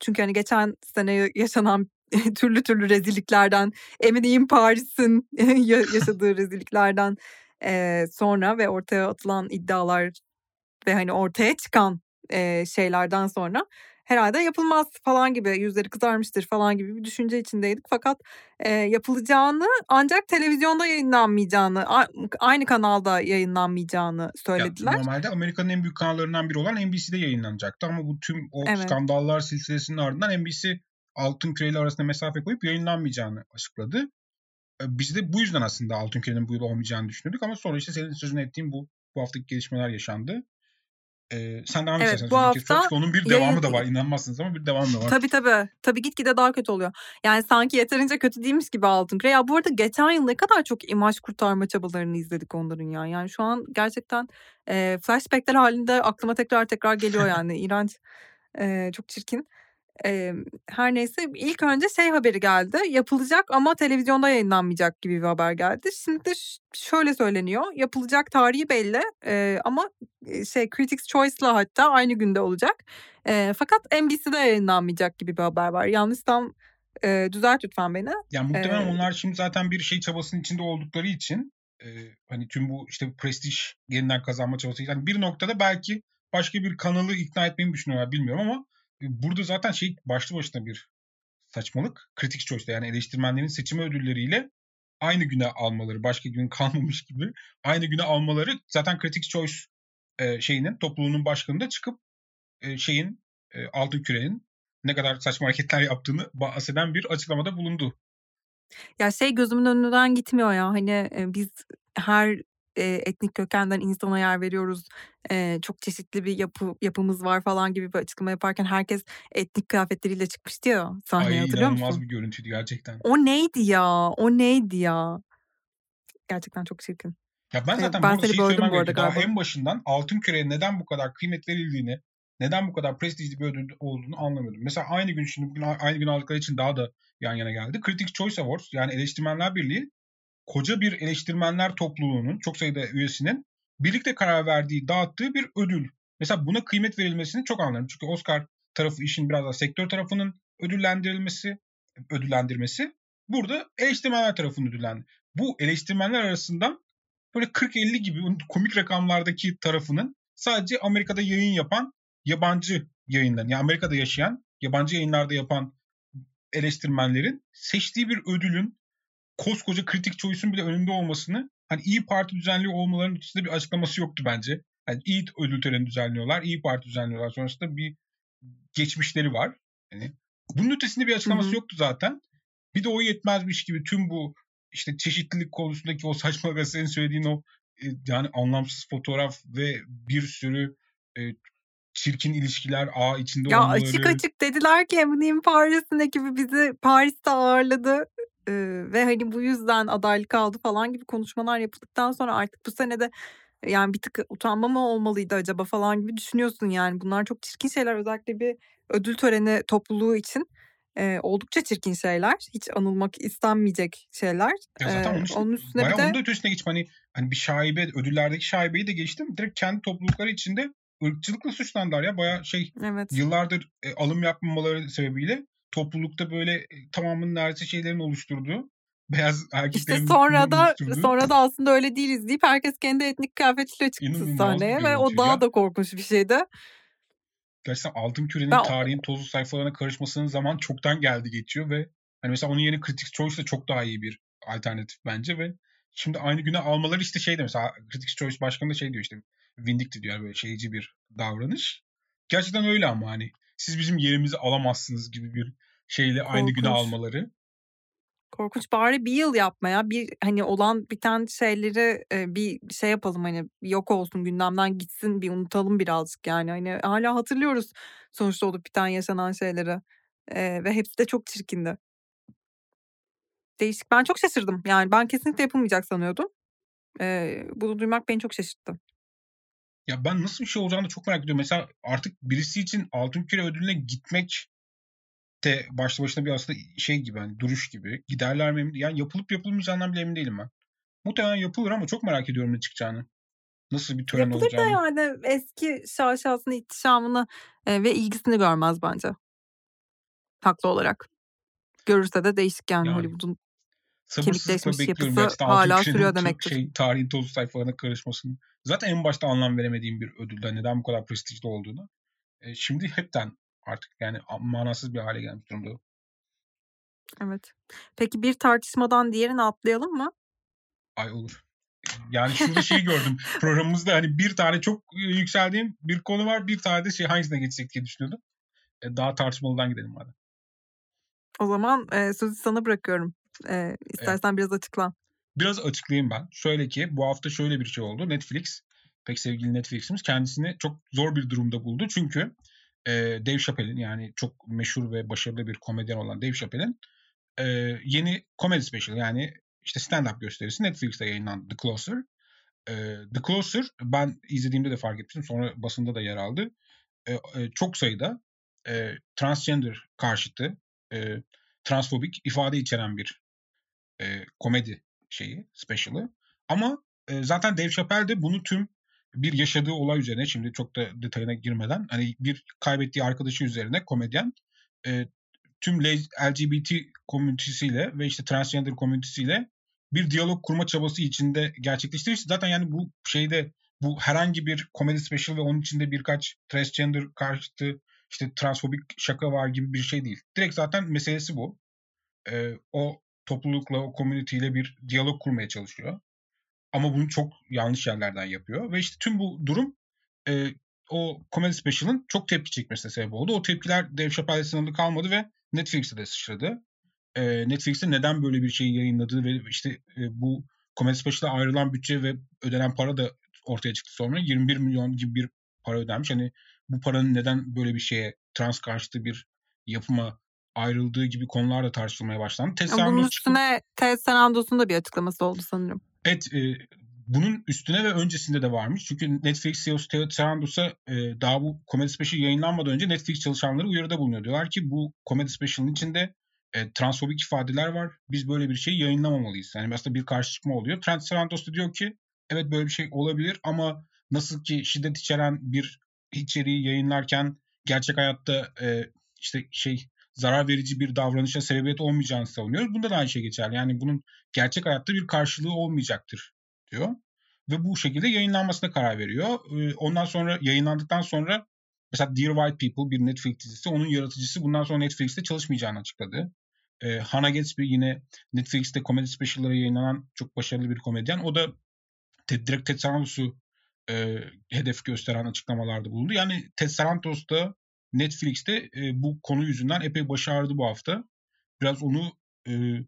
Çünkü hani geçen sene yaşanan türlü türlü rezilliklerden, eminim Paris'in yaşadığı rezilliklerden e, sonra ve ortaya atılan iddialar ve hani ortaya çıkan e, şeylerden sonra herhalde yapılmaz falan gibi yüzleri kızarmıştır falan gibi bir düşünce içindeydik. Fakat e, yapılacağını ancak televizyonda yayınlanmayacağını aynı kanalda yayınlanmayacağını söylediler. Ya, normalde Amerika'nın en büyük kanallarından biri olan NBC'de yayınlanacaktı ama bu tüm o evet. skandallar silsilesinin ardından NBC Altın Küre ile arasında mesafe koyup yayınlanmayacağını açıkladı. Biz de bu yüzden aslında Altın Küre'nin bu yıl olmayacağını düşünüyorduk ama sonra işte senin sözünü ettiğin bu bu haftaki gelişmeler yaşandı. Ee, sen devam evet, bu hafta onun bir devamı yayın... da var. İnanmazsınız ama bir devamı da var. Tabii tabii. Tabii gitgide daha kötü oluyor. Yani sanki yeterince kötü değilmiş gibi Küre. Ya bu arada geçen yıl ne kadar çok imaj kurtarma çabalarını izledik onların ya. Yani şu an gerçekten e, flashbackler halinde aklıma tekrar tekrar geliyor yani. İğrenç. E, çok çirkin. Eee, her neyse ilk önce şey haberi geldi. Yapılacak ama televizyonda yayınlanmayacak gibi bir haber geldi. Şimdi de şöyle söyleniyor. Yapılacak tarihi belli eee, ama şey Critics' Choice'la hatta aynı günde olacak. Eee, fakat NBC'de yayınlanmayacak gibi bir haber var. Yanlışsam eee, düzelt lütfen beni. Ya muhtemelen Eee onlar şimdi zaten bir şey çabasının içinde oldukları için eee, hani tüm bu işte prestij yeniden kazanma çabası. Yani bir noktada belki başka bir kanalı ikna etmeyi mi düşünüyorlar bilmiyorum ama burada zaten şey başlı başına bir saçmalık. Critics Choice'da yani eleştirmenlerin seçimi ödülleriyle aynı güne almaları, başka gün kalmamış gibi aynı güne almaları zaten Critics Choice e, şeyinin topluluğunun başkanı da çıkıp e, şeyin e, altın kürenin ne kadar saçma hareketler yaptığını bahseden bir açıklamada bulundu. Ya şey gözümün önünden gitmiyor ya hani e, biz her eee, etnik kökenden insana yer veriyoruz. Eee, çok çeşitli bir yapı yapımız var falan gibi bir açıklama yaparken herkes etnik kıyafetleriyle çıkmıştı ya sahneye Ay hatırlıyor inanılmaz musun? bir görüntüydü gerçekten. O neydi ya? O neydi ya? Gerçekten çok çirkin. Ya ben zaten ben seni şeyi söylemem gerekiyor. Daha galiba. en başından altın küreye neden bu kadar kıymet verildiğini, neden bu kadar prestijli bir ödül olduğunu anlamıyordum. Mesela aynı gün şimdi bugün aynı gün aldıkları için daha da yan yana geldi. Critics Choice Awards yani Eleştirmenler Birliği koca bir eleştirmenler topluluğunun çok sayıda üyesinin birlikte karar verdiği, dağıttığı bir ödül. Mesela buna kıymet verilmesini çok anlarım. Çünkü Oscar tarafı işin biraz daha sektör tarafının ödüllendirilmesi, ödüllendirmesi. Burada eleştirmenler tarafının ödüllendi. Bu eleştirmenler arasından böyle 40-50 gibi komik rakamlardaki tarafının sadece Amerika'da yayın yapan yabancı yayınların, yani Amerika'da yaşayan, yabancı yayınlarda yapan eleştirmenlerin seçtiği bir ödülün koskoca kritik choice'un bile önünde olmasını hani iyi Parti düzenliyor olmalarının ötesinde bir açıklaması yoktu bence. Yani iyi ödül töreni düzenliyorlar, iyi Parti düzenliyorlar. Sonrasında bir geçmişleri var. Yani bunun ötesinde bir açıklaması hı hı. yoktu zaten. Bir de o yetmezmiş gibi tüm bu işte çeşitlilik konusundaki o saçma senin söylediğin o e, yani anlamsız fotoğraf ve bir sürü e, çirkin ilişkiler ağ içinde ya olmaları. açık açık dediler ki Eminim Paris'in ekibi bizi Paris'te ağırladı. Ee, ve hani bu yüzden adaylık aldı falan gibi konuşmalar yapıldıktan sonra artık bu senede yani bir tık utanma mı olmalıydı acaba falan gibi düşünüyorsun yani. Bunlar çok çirkin şeyler özellikle bir ödül töreni topluluğu için e, oldukça çirkin şeyler. Hiç anılmak istenmeyecek şeyler. Ya zaten onun, ee, onun üstüne bayağı bir de... onun da ötesine geçip hani, hani bir şaibe, ödüllerdeki şaibeyi de geçtim. Direkt kendi toplulukları içinde ırkçılıkla suçlandılar ya. Bayağı şey evet. yıllardır e, alım yapmamaları sebebiyle toplulukta böyle e, tamamının neredeyse şeylerin oluşturduğu beyaz erkeklerin işte sonra da sonra da aslında öyle değiliz deyip herkes kendi etnik kıyafetiyle çıktı İnanılmaz sahneye ve o daha ya. da korkunç bir şeydi. Gerçekten Altın Küre'nin ben... tarihin tozlu sayfalarına karışmasının zaman çoktan geldi geçiyor ve hani mesela onun yeni Critics Choice da çok daha iyi bir alternatif bence ve şimdi aynı güne almaları işte şey de mesela Critics Choice başkanı da şey diyor işte vindictive diyor yani böyle şeyci bir davranış. Gerçekten öyle ama hani siz bizim yerimizi alamazsınız gibi bir şeyle Korkunç. aynı güne almaları. Korkunç bari bir yıl yapmaya bir hani olan biten şeyleri e, bir şey yapalım hani yok olsun gündemden gitsin bir unutalım birazcık yani hani hala hatırlıyoruz sonuçta olup biten yaşanan şeyleri e, ve hepsi de çok çirkindi. Değişik ben çok şaşırdım yani ben kesinlikle yapılmayacak sanıyordum. E, bunu duymak beni çok şaşırttı. Ya, ben nasıl bir şey olacağını çok merak ediyorum. Mesela artık birisi için Altın Küre Ödülü'ne gitmek de başlı başına bir aslında şey gibi, hani, duruş gibi. Giderler mi Yani yapılıp yapılmayacağından bile emin değilim ben. Muhtemelen yapılır ama çok merak ediyorum ne çıkacağını. Nasıl bir tören Yapılır da olacağını. yani eski şaşasını, ihtişamını, eee, ve ilgisini görmez bence. Haklı olarak. Görürse de değişik yani Yani. Hollywood'un Sabırsızlıkla bekliyorum yapısı Küre'nin sürüyor demektir. şey, tarihin tozlu sayfalarına karışmasını. Zaten en başta anlam veremediğim bir ödüldü. Hani neden bu kadar prestijli olduğunu. Eee, şimdi hepten artık yani manasız bir hâle gelmiş durumda. Evet. Peki bir tartışmadan diğerine atlayalım mı? Ay olur. Yani şurada şeyi gördüm. Programımızda hani bir tane çok, eee, yükseldiğim bir konu var. Bir tane de şey hangisine geçsek diye düşünüyordum. Eee, daha tartışmalıdan gidelim madem. O zaman, eee, sözü sana bırakıyorum. Eee, istersen biraz açıkla. Biraz açıklayayım ben. Şöyle ki bu hafta şöyle bir şey oldu. Netflix, pek sevgili Netflix'imiz kendisini çok zor bir durumda buldu. Çünkü, eee, Dave Chappelle'in yani çok meşhur ve başarılı bir komedyen olan Dave Chappelle'in, eee, yeni comedy special yani işte stand-up gösterisi Netflix'te yayınlandı The Closer. Eee, The Closer ben izlediğimde de fark etmiştim. Sonra basında da yer aldı. Eee, eee, çok sayıda, eee, transgender karşıtı, eee, transfobik ifade içeren bir, eee, komedi şeyi, special'ı. Ama, eee, zaten Dave Chappelle de bunu tüm bir yaşadığı olay üzerine, şimdi çok da detayına girmeden, hani bir kaybettiği arkadaşı üzerine komedyen, eee, tüm LGBT komünitesiyle ve işte transgender komünitesiyle bir diyalog kurma çabası içinde gerçekleştirmişti. Zaten yani bu şeyde, bu herhangi bir komedi special ve onun içinde birkaç transgender karşıtı, işte transfobik şaka var gibi bir şey değil. Direkt zaten meselesi bu. Eee, o toplulukla, o community ile bir diyalog kurmaya çalışıyor. Ama bunu çok yanlış yerlerden yapıyor ve işte tüm bu durum, eee, o comedy special'ın çok tepki çekmesine sebep oldu. O tepkiler Dave Chappelle'le sınırlı kalmadı ve Netflix'e de sıçradı. Eee, Netflix'in neden böyle bir şeyi yayınladığı ve işte, eee, bu comedy special'a ayrılan bütçe ve ödenen para da ortaya çıktı sonra. 21.000.000 gibi bir para ödenmiş. Hani bu paranın neden böyle bir şeye, trans karşıtı bir yapıma ayrıldığı gibi konular da tartışılmaya başlandı. Ama bunun Sarandos üstüne Ted Sarandos'un da bir açıklaması oldu sanırım. Evet, eee, bunun üstüne ve öncesinde de varmış. Çünkü Netflix CEO'su Ted Sarandos'a, eee, daha bu comedy special yayınlanmadan önce Netflix çalışanları uyarıda bulunuyor. Diyorlar ki bu comedy special'ın içinde, eee, transfobik ifadeler var. Biz böyle bir şeyi yayınlamamalıyız. Yani aslında bir karşı çıkma oluyor. Ted Sarandos da diyor ki evet böyle bir şey olabilir ama nasıl ki şiddet içeren bir içeriği yayınlarken gerçek hayatta, eee, işte şey zarar verici bir davranışa sebebiyet olmayacağını savunuyoruz. Bunda da aynı şey geçerli. Yani bunun gerçek hayatta bir karşılığı olmayacaktır diyor ve bu şekilde yayınlanmasına karar veriyor. Ondan sonra yayınlandıktan sonra mesela Dear White People bir Netflix dizisi, onun yaratıcısı bundan sonra Netflix'te çalışmayacağını açıkladı. Hannah Gadsby yine Netflix'te komedi special'ları yayınlanan çok başarılı bir komedyen. O da Ted direkt Ted Sarandos'u, eee, hedef gösteren açıklamalarda bulundu. Yani Ted Sarandos da Netflix'te, eee, bu konu yüzünden epey başı ağrıdı bu hafta. Biraz onu, eee,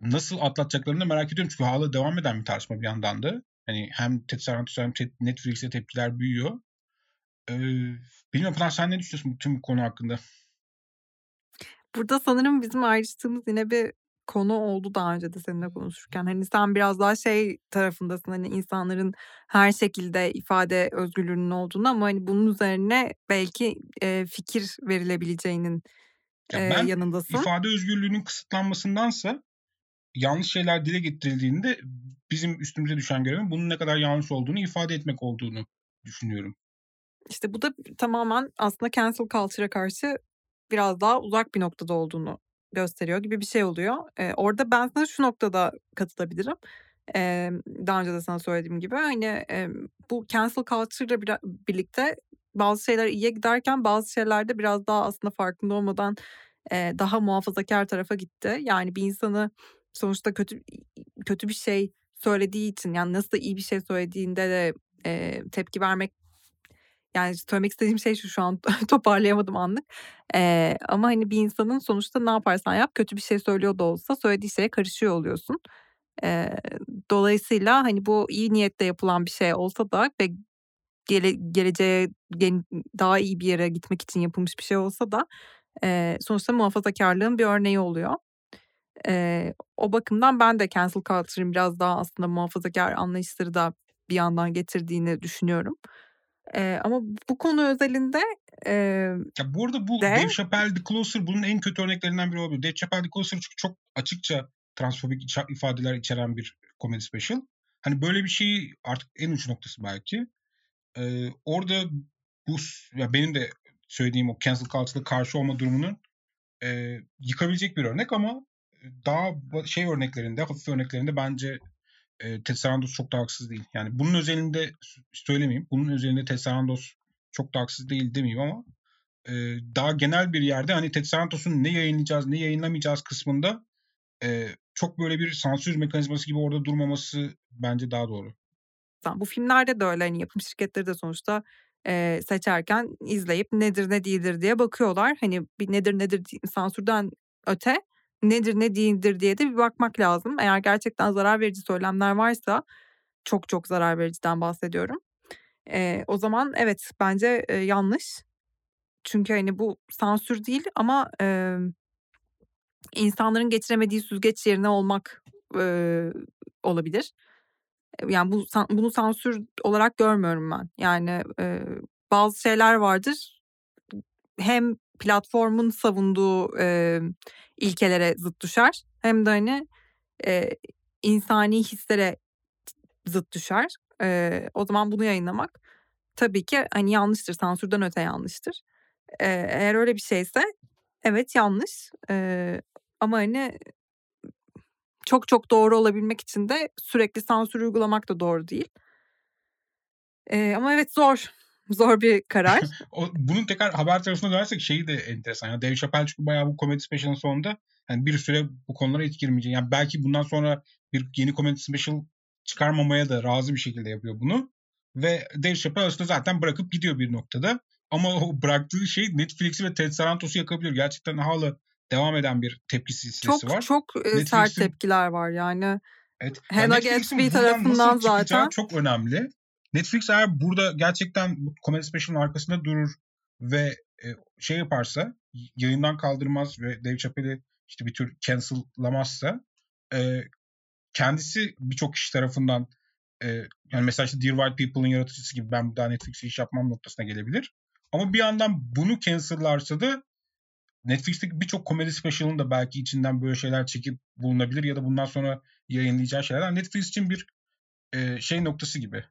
nasıl atlatacaklarını da merak ediyorum. Çünkü hâlâ devam eden bir tartışma bir yandan da. Hani hem Ted Sarandos hem Ted Netflix'e tepkiler büyüyor. Eee, bilmiyorum Pınar sen ne düşünüyorsun tüm bu konu hakkında? Burada sanırım bizim ayrıştığımız yine bir konu oldu daha önce de seninle konuşurken. Hani sen biraz daha şey tarafındasın, hani insanların her şekilde ifade özgürlüğünün olduğunu ama hani bunun üzerine belki, eee, fikir verilebileceğinin, Ya ben yanındasın. ifade özgürlüğünün kısıtlanmasındansa yanlış şeyler dile getirildiğinde bizim üstümüze düşen görevin bunun ne kadar yanlış olduğunu ifade etmek olduğunu düşünüyorum. İşte bu da tamamen aslında cancel culture'a karşı biraz daha uzak bir noktada olduğunu gösteriyor gibi bir şey oluyor. Eee, orada ben sana şu noktada katılabilirim. Emm, daha önce de sana söylediğim gibi, hani, emm, bu cancel culture'la bira birlikte bazı şeyler iyiye giderken bazı şeyler de biraz daha aslında farkında olmadan, eee, daha muhafazakâr tarafa gitti. Yani bir insanı sonuçta kötü kötü bir şey söylediği için, yani nasıl iyi bir şey söylediğinde de, eee, tepki vermek yani söylemek istediğim şey şu, şu an toparlayamadım anlık. Eee, ama hani bir insanın sonuçta ne yaparsan yap kötü bir şey söylüyor da olsa söylediği şeye karışıyor oluyorsun. Eee, dolayısıyla hani bu iyi niyetle yapılan bir şey olsa da ve gele geleceğe gen daha iyi bir yere gitmek için yapılmış bir şey olsa da, eee, sonuçta muhafazakârlığın bir örneği oluyor. Eee, o bakımdan ben de cancel culture'ın biraz daha aslında muhafazakâr anlayışları da bir yandan getirdiğini düşünüyorum. Eee, ama bu konu özelinde, eee, Ya, bu arada bu de Dave Chappelle, The Closer bunun en kötü örneklerinden biri olabilir. Dave Chappelle, The Closer çünkü çok açıkça transfobik ifadeler içeren bir comedy special. Hani, böyle bir şeyi artık en uç noktası belki. Eee, orada bu ya, benim de söylediğim o cancel culture'a karşı olma durumunun, eee, yıkabilecek bir örnek ama, daha şey örneklerinde, hafif örneklerinde bence, eee, Ted Sarandos çok da haksız değil. Yani bunun özelinde söylemeyeyim, bunun özelinde Ted Sarandos çok da haksız değil demeyeyim ama, eee, daha genel bir yerde, hani, Ted ne yayınlayacağız, ne yayınlamayacağız kısmında, eee, çok böyle bir sansür mekanizması gibi orada durmaması bence daha doğru. Bu filmlerde de öyle, hani, yapım şirketleri de sonuçta, eee, seçerken izleyip nedir ne değildir diye bakıyorlar. Hani, bir nedir nedir sansürden öte nedir ne değildir diye de bir bakmak lazım. Eğer gerçekten zarar verici söylemler varsa, çok çok zarar vericiden bahsediyorum. Eee, o zaman evet, bence, eee, yanlış. Çünkü, hani, bu sansür değil ama, emm, insanların geçiremediği süzgeç yerine olmak, eee, olabilir. Yani, bu bunu sansür olarak görmüyorum ben. Yani, eee, bazı şeyler vardır. Hem platformun savunduğu, emm, ilkelere zıt düşer hem de, hani, eee, insani hislere zıt düşer. Eee, o zaman bunu yayınlamak tabii ki, hani, yanlıştır, sansürden öte yanlıştır. Eee, eğer öyle bir şeyse evet, yanlış. Eee, ama, hani, çok çok doğru olabilmek için de sürekli sansür uygulamak da doğru değil. Eee, ama evet zor. Zor bir karar. O bunun tekrar haber tarafına dönersek şeyi de enteresan. Ya Dave Chappelle çünkü bayağı bu comedy special'ın sonunda hani bir süre bu konulara hiç girmeyecek. Yani belki bundan sonra bir yeni comedy special çıkarmamaya da razı bir şekilde yapıyor bunu. Ve Dave Chappelle aslında zaten bırakıp gidiyor bir noktada. Ama o bıraktığı şey Netflix'i ve Ted Sarandos'u yakabiliyor. Gerçekten hala devam eden bir tepki silsilesi çok, var. Çok çok sert tepkiler var yani. Evet. Hannah yani Gatsby tarafından zaten. Çok önemli. Netflix eğer burada gerçekten bu Comedy Special'ın arkasında durur ve e, şey yaparsa, yayından kaldırmaz ve Dave Chappelle'i işte bir tür cancel'lamazsa e, kendisi birçok kişi tarafından e, yani mesela işte Dear White People'ın yaratıcısı gibi ben daha Netflix'e iş yapmam noktasına gelebilir. Ama bir yandan bunu cancel'larsa da Netflix'teki birçok komedi special'ın da belki içinden böyle şeyler çekip bulunabilir ya da bundan sonra yayınlayacağı şeyler. Netflix için bir e, şey noktası gibi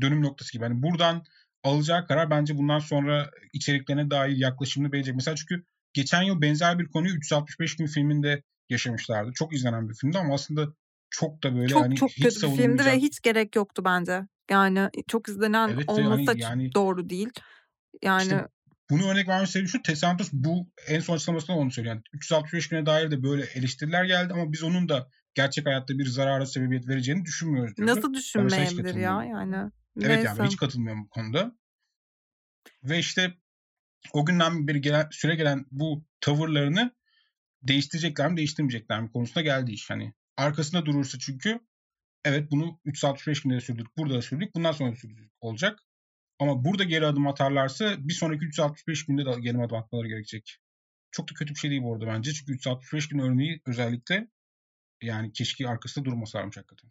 dönüm noktası gibi. Yani buradan alacağı karar bence bundan sonra içeriklerine dair yaklaşımını belirleyecek. Mesela çünkü geçen yıl benzer bir konuyu 365 gün filminde yaşamışlardı. Çok izlenen bir filmdi ama aslında çok da böyle çok, hani çok hiç kötü bir filmdi ve hiç gerek yoktu bence. Yani çok izlenen evet, olması hani, yani, doğru değil. Yani işte bunu örnek vermek istediğim şu Tesantos bu en son açıklamasında onu söylüyor. Yani 365 güne dair de böyle eleştiriler geldi ama biz onun da gerçek hayatta bir zarara sebebiyet vereceğini düşünmüyoruz diyordu. Nasıl düşünmeyebilir ya yani? Evet Neyse. yani hiç katılmıyorum bu konuda. Ve işte o günden beri gelen, süre gelen bu tavırlarını değiştirecekler mi değiştirmeyecekler mi konusuna geldi iş. Hani arkasında durursa çünkü evet bunu 365 günde sürdük, burada da sürdük, bundan sonra da sürdük olacak. Ama burada geri adım atarlarsa bir sonraki 365 günde de geri adım atmaları gerekecek. Çok da kötü bir şey değil bu arada bence. Çünkü 365 gün örneği özellikle yani keşke arkasında durmasalarmış hakikaten.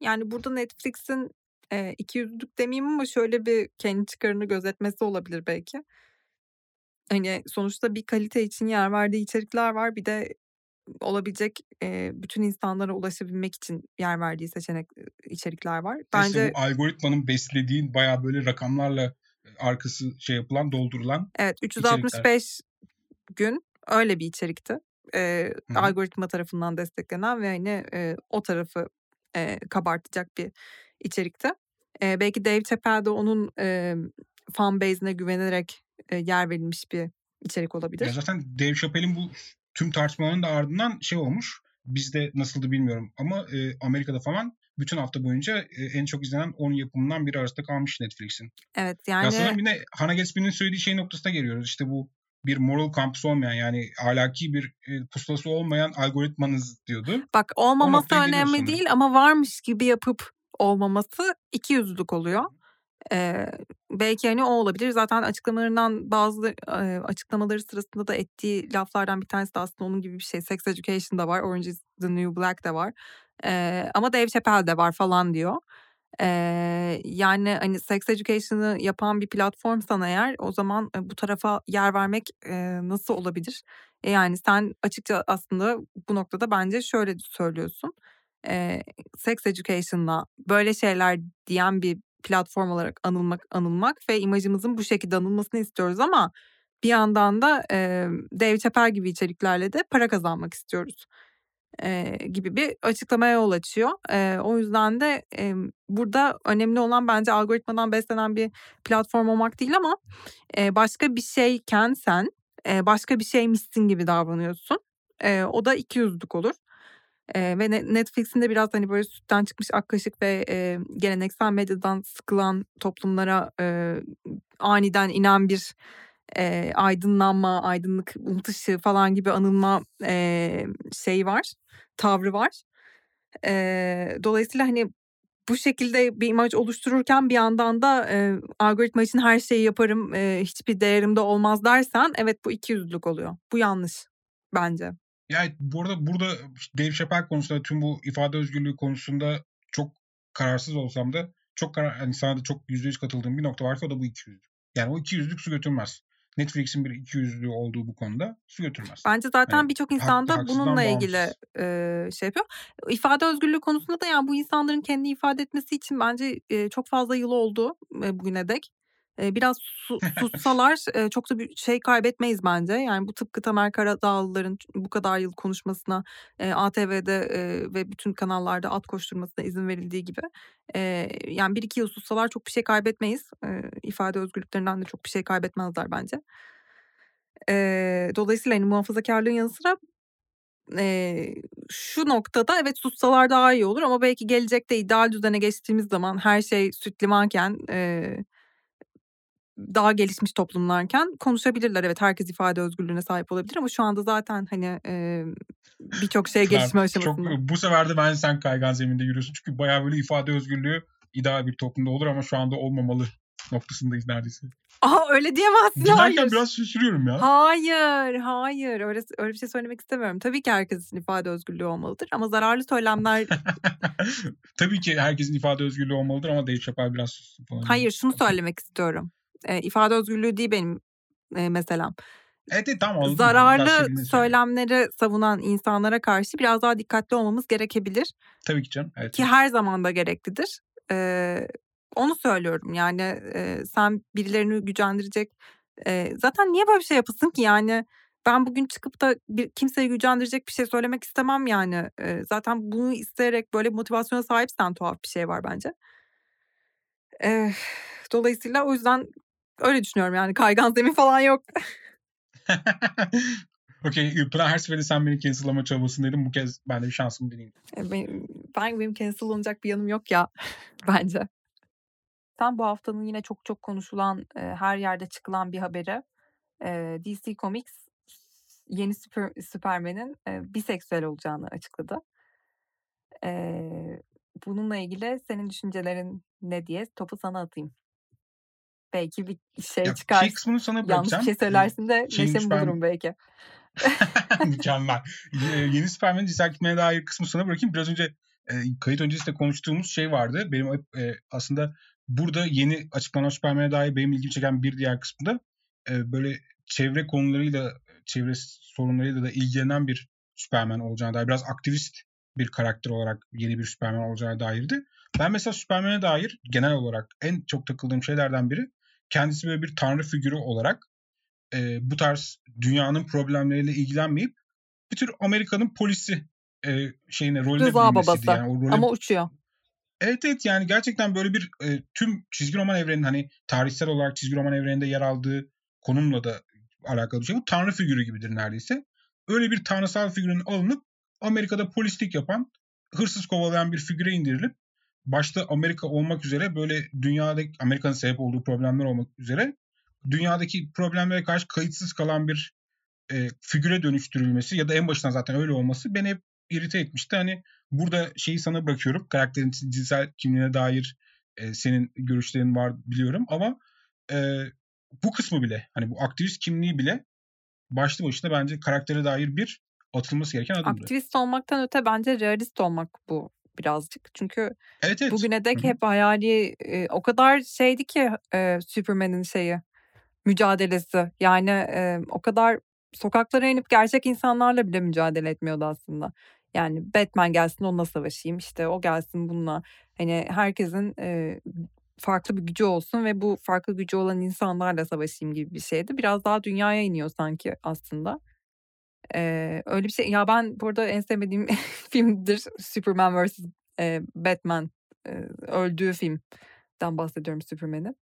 Yani burada Netflix'in e, iki yüzlük demeyeyim ama şöyle bir kendi çıkarını gözetmesi olabilir belki. Hani sonuçta bir kalite için yer verdiği içerikler var. Bir de olabilecek e, bütün insanlara ulaşabilmek için yer verdiği seçenek içerikler var. Bence işte bu algoritmanın beslediğin baya böyle rakamlarla arkası şey yapılan doldurulan Evet 365 içerikler. gün öyle bir içerikti. E, algoritma tarafından desteklenen ve hani e, o tarafı e, kabartacak bir içerikti. E, belki Dave Chappelle onun e, fan base'ine güvenerek e, yer verilmiş bir içerik olabilir. Ya zaten Dave Chappelle'in bu tüm tartışmaların da ardından şey olmuş. Bizde nasıldı bilmiyorum ama e, Amerika'da falan bütün hafta boyunca e, en çok izlenen 10 yapımından biri arasında kalmış Netflix'in. Evet yani. Ya sanırım yine Hannah Gatsby'nin söylediği şey noktasına geliyoruz. İşte bu bir moral campus olmayan yani ahlaki bir e, pusulası olmayan algoritmanız diyordu. Bak olmaması önemli değil ama varmış gibi yapıp olmaması iki yüzlülük oluyor. Ee, belki hani o olabilir. Zaten açıklamalarından bazı e, açıklamaları sırasında da ettiği laflardan bir tanesi de aslında onun gibi bir şey. Sex Education da var. Orange is the New Black de var. Ee, ama Dave Chappelle de var falan diyor. Eee, yani, hani, sex education'ı yapan bir platformsan eğer o zaman, bu tarafa yer vermek, eee, nasıl olabilir? E, yani, sen açıkça aslında bu noktada bence şöyle söylüyorsun. Eee, sex education'la böyle şeyler diyen bir platform olarak anılmak anılmak ve imajımızın bu şekilde anılmasını istiyoruz ama bir yandan da, emm, Dave Chappelle gibi içeriklerle de para kazanmak istiyoruz, eee, gibi bir açıklamaya yol açıyor. Eee, o yüzden de, emm, burada önemli olan bence algoritmadan beslenen bir platform olmak değil ama, eee, başka bir şeyken sen, eee, başka bir şeymişsin gibi davranıyorsun. Eee, o da ikiyüzlülük olur. Eee, ve ne Netflix'in de biraz, hani, böyle sütten çıkmış ak kaşık ve, eee, geleneksel medyadan sıkılan toplumlara, eee, aniden inen bir, eee, aydınlanma, aydınlık, umut ışığı falan gibi anılma, eee, şeyi var, tavrı var. Eee, dolayısıyla, hani, bu şekilde bir imaj oluştururken bir yandan da, eee, algoritma için her şeyi yaparım, eee, hiçbir değerim de olmaz dersen evet bu ikiyüzlülük oluyor. Bu yanlış bence. Yani, bu arada burada Dave Chappelle konusunda tüm bu ifade özgürlüğü konusunda çok kararsız olsam da çok karar hani, sana da çok %100 katıldığım bir nokta varsa o da bu ikiyüzlülük. Yani o ikiyüzlülük su götürmez. Netflix'in bir ikiyüzlülüğü olduğu bu konuda su götürmez. Bence zaten Hani, birçok hak insan da haksızdan bununla ilgili, eee, şey yapıyor. İfade özgürlüğü konusunda da yani bu insanların kendini ifade etmesi için bence, eee, çok fazla yıl oldu, eee, bugüne dek. Biraz su sussalar, çok da bir şey kaybetmeyiz bence. Yani bu tıpkı Tamer Karadağlıların bu kadar yıl konuşmasına, ATV'de, ve bütün kanallarda at koşturmasına izin verildiği gibi. Yani 1-2 yıl sussalar çok bir şey kaybetmeyiz. İfade özgürlüklerinden de çok bir şey kaybetmezler bence. Dolayısıyla, hani, muhafazakârlığın yanı sıra, şu noktada evet sussalar daha iyi olur ama belki gelecekte ideal düzene geçtiğimiz zaman her şey süt limanken, daha gelişmiş toplumlarken konuşabilirler. Evet, herkes ifade özgürlüğüne sahip olabilir ama şu anda zaten, hani, emm, birçok şey gelişme çok aşamasında. bu sefer de bence sen kaygan zeminde yürüyorsun. Çünkü bayağı böyle ifade özgürlüğü ideal bir toplumda olur ama şu anda olmamalı noktasındayız neredeyse. A! Öyle diyemezsin, Dinlerken hayır. biraz şaşırıyorum ya. Hayır, hayır. Öyle öyle bir şey söylemek istemiyorum. Tabii ki herkesin ifade özgürlüğü olmalıdır ama zararlı söylemler Tabii ki herkesin ifade özgürlüğü olmalıdır ama Dave Chappelle biraz falan. Hayır, şunu söylemek istiyorum. Eee, ifade özgürlüğü değil benim, eee, meselem. Evet, evet, tamam. Biraz Zararlı söylemleri savunan insanlara karşı biraz daha dikkatli olmamız gerekebilir Tabii ki canım. Evet, ki her zaman da gereklidir. Eee, onu söylüyorum. Yani, eee, sen birilerini gücendirecek, eee, zaten niye böyle bir şey yapılsın ki? Yani ben bugün çıkıp da bir kimseyi gücendirecek bir şey söylemek istemem yani. Eee, zaten bunu isteyerek böyle motivasyona sahipsen tuhaf bir şey var bence. Eee, dolayısıyla o yüzden öyle düşünüyorum yani kaygan zemin falan yok. Okay, Pınar her seferinde sen beni cancel'lama çabasındaydın. Bu kez ben de bir şansımı deneyeyim. Eee, benim ben benim cancel olunacak bir yanım yok ya bence. Sen bu haftanın yine çok çok konuşulan, eee, her yerde çıkılan bir haberi, eee, DC Comics yeni süper Superman'in, eee, biseksüel olacağını açıkladı. Eee, bununla ilgili senin düşüncelerin ne diye topu sana atayım. Belki bir şey Ya, çıkar. şey kısmını sana Yanlış bir bırakacağım. şey söylersin de şeyin neşemi Superman bulurum belki. Mükemmel. Yeni Superman'in dizayn etmeye dair kısmı sana bırakayım. Biraz önce, eee, kayıt öncesinde konuştuğumuz şey vardı. Benim eee, aslında burada yeni açıklanan Superman'e dair benim ilgimi çeken bir diğer kısmı da, eee, böyle çevre konularıyla, çevre sorunlarıyla da ilgilenen bir Superman olacağına dair biraz aktivist bir karakter olarak yeni bir Superman olacağına dairdi. Ben mesela Superman'e dair genel olarak en çok takıldığım şeylerden biri kendisi böyle bir tanrı figürü olarak, eee, bu tarz dünyanın problemleriyle ilgilenmeyip bir tür Amerika'nın polisi, eee, şeyine, rolüne Rıza babası Yani o role ama uçuyor. Evet, evet, yani gerçekten böyle bir, eee, tüm çizgi roman evreninin, hani, tarihsel olarak çizgi roman evreninde yer aldığı konumla da alakalı bir şey. Bu tanrı figürü gibidir neredeyse. Öyle bir tanrısal figürün alınıp Amerika'da polislik yapan, hırsız kovalayan bir figüre indirilip başta Amerika olmak üzere böyle dünyadaki Amerika'nın sebep olduğu problemler olmak üzere dünyadaki problemlere karşı kayıtsız kalan bir, eee, figüre dönüştürülmesi ya da en başından zaten öyle olması beni hep irite etmişti. Hani, burada şeyi sana bırakıyorum. Karakterin cinsel kimliğine dair, eee, senin görüşlerin var biliyorum ama, eee, bu kısmı bile, hani, bu aktivist kimliği bile başlı başına bence karaktere dair bir atılması gereken adımdı. Aktivist olmaktan öte bence realist olmak bu birazcık. Çünkü Evet, evet. bugüne dek hep hayali, eee, o kadar şeydi ki, eee, Superman'in şeyi, mücadelesi. Yani, eee, o kadar sokaklara inip gerçek insanlarla bile mücadele etmiyordu aslında. Yani Batman gelsin onunla savaşayım, işte o gelsin bununla. Hani herkesin, eee, farklı bir gücü olsun ve bu farklı gücü olan insanlarla savaşayım gibi bir şeydi. Biraz daha dünyaya iniyor sanki aslında. Eee, öyle bir şey Ya, ben bu arada en sevmediğim filmdir Superman vs. Batman. Eee, öldüğü filmden bahsediyorum Superman'in.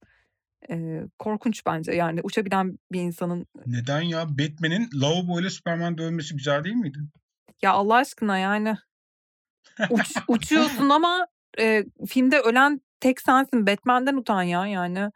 Eee, korkunç bence yani uçabilen bir insanın Neden ya? Batman'in lavaboyla Superman dövmesi güzel değil miydi? Ya, Allah aşkına yani. Uç uçuyorsun ama, eee, filmde ölen tek sensin. Batman'den utan ya yani.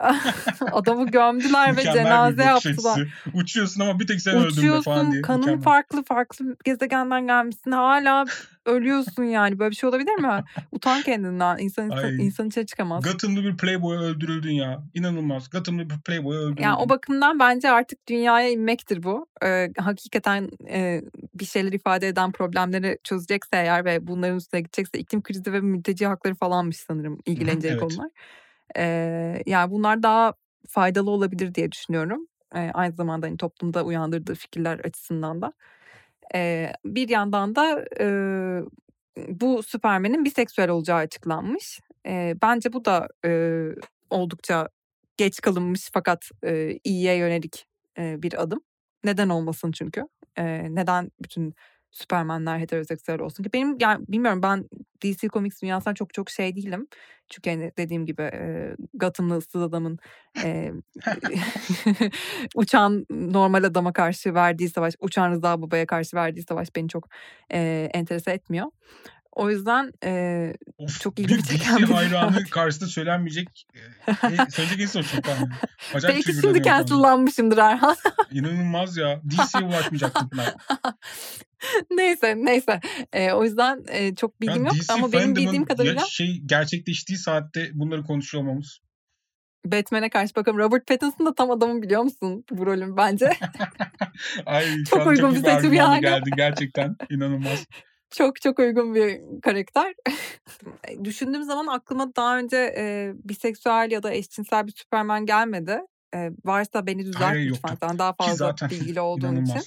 Adamı gömdüler ve cenaze yaptılar. Uçuyorsun ama bir tek sen öldün falan diye. kanın Mükemmel. farklı, farklı gezegenden gelmişsin. Hâlâ ölüyorsun yani. Böyle bir şey olabilir mi? Utan kendinden. İnsan insan Ay. insan içine çıkamaz. Gotham'lı bir playboy öldürüldün ya. İnanılmaz. Gotham'lı bir playboy öldürüldün. Ya, o bakımdan bence artık dünyaya inmektir bu. Eee, hakikaten, eee, bir şeyler ifade eden problemleri çözecekse eğer ve bunların üstüne gidecekse iklim krizi ve mülteci hakları falanmış sanırım ilgileneceği evet. konular. Eee, yani bunlar daha faydalı olabilir diye düşünüyorum. Eee, aynı zamanda, hani, toplumda uyandırdığı fikirler açısından da. Eee, bir yandan da, eee, bu Superman'in biseksüel olacağı açıklanmış. Eee, bence bu da, eee, oldukça geç kalınmış fakat, eee, iyiye yönelik, eee, bir adım. Neden olmasın çünkü? Eee, neden bütün Superman'ler heteroseksüel olsun ki? Benim yani bilmiyorum ben DC Comics dünyasından çok çok şey değilim. Çünkü, hani, dediğim gibi, eee, Gotham'lı ıssız adamın, eee, uçan normal adama karşı verdiği savaş, uçan Rıza Baba'ya karşı verdiği savaş beni çok, eee, enterese etmiyor. O yüzden, eee, Of, çok ilgimi çeken bir hayranı karşısında söylenmeyecek, şey söyleyecek en son Superman. Acayip Belki şimdi cancel'lanmışımdır Erhan. İnanılmaz ya. DC'ye ulaşmayacaktım Pınar. Neyse, neyse. Eee, o yüzden, eee, çok bilgim yok DC ama benim bildiğim kadarıyla şey gerçekleştiği saatte bunları konuşuyor olmamız. Batman'e karşı bakalım. Robert Pattinson da tam adamı biliyor musun bu rolün bence? Ay Çok uygun çok bir seçim yani. geldin gerçekten. İnanılmaz. Çok çok uygun bir karakter. Eee, düşündüğüm zaman aklıma daha önce, eee, biseksüel ya da eşcinsel bir Superman gelmedi. Eee, varsa beni düzelt lütfen. Sen daha fazla bilgili olduğun için.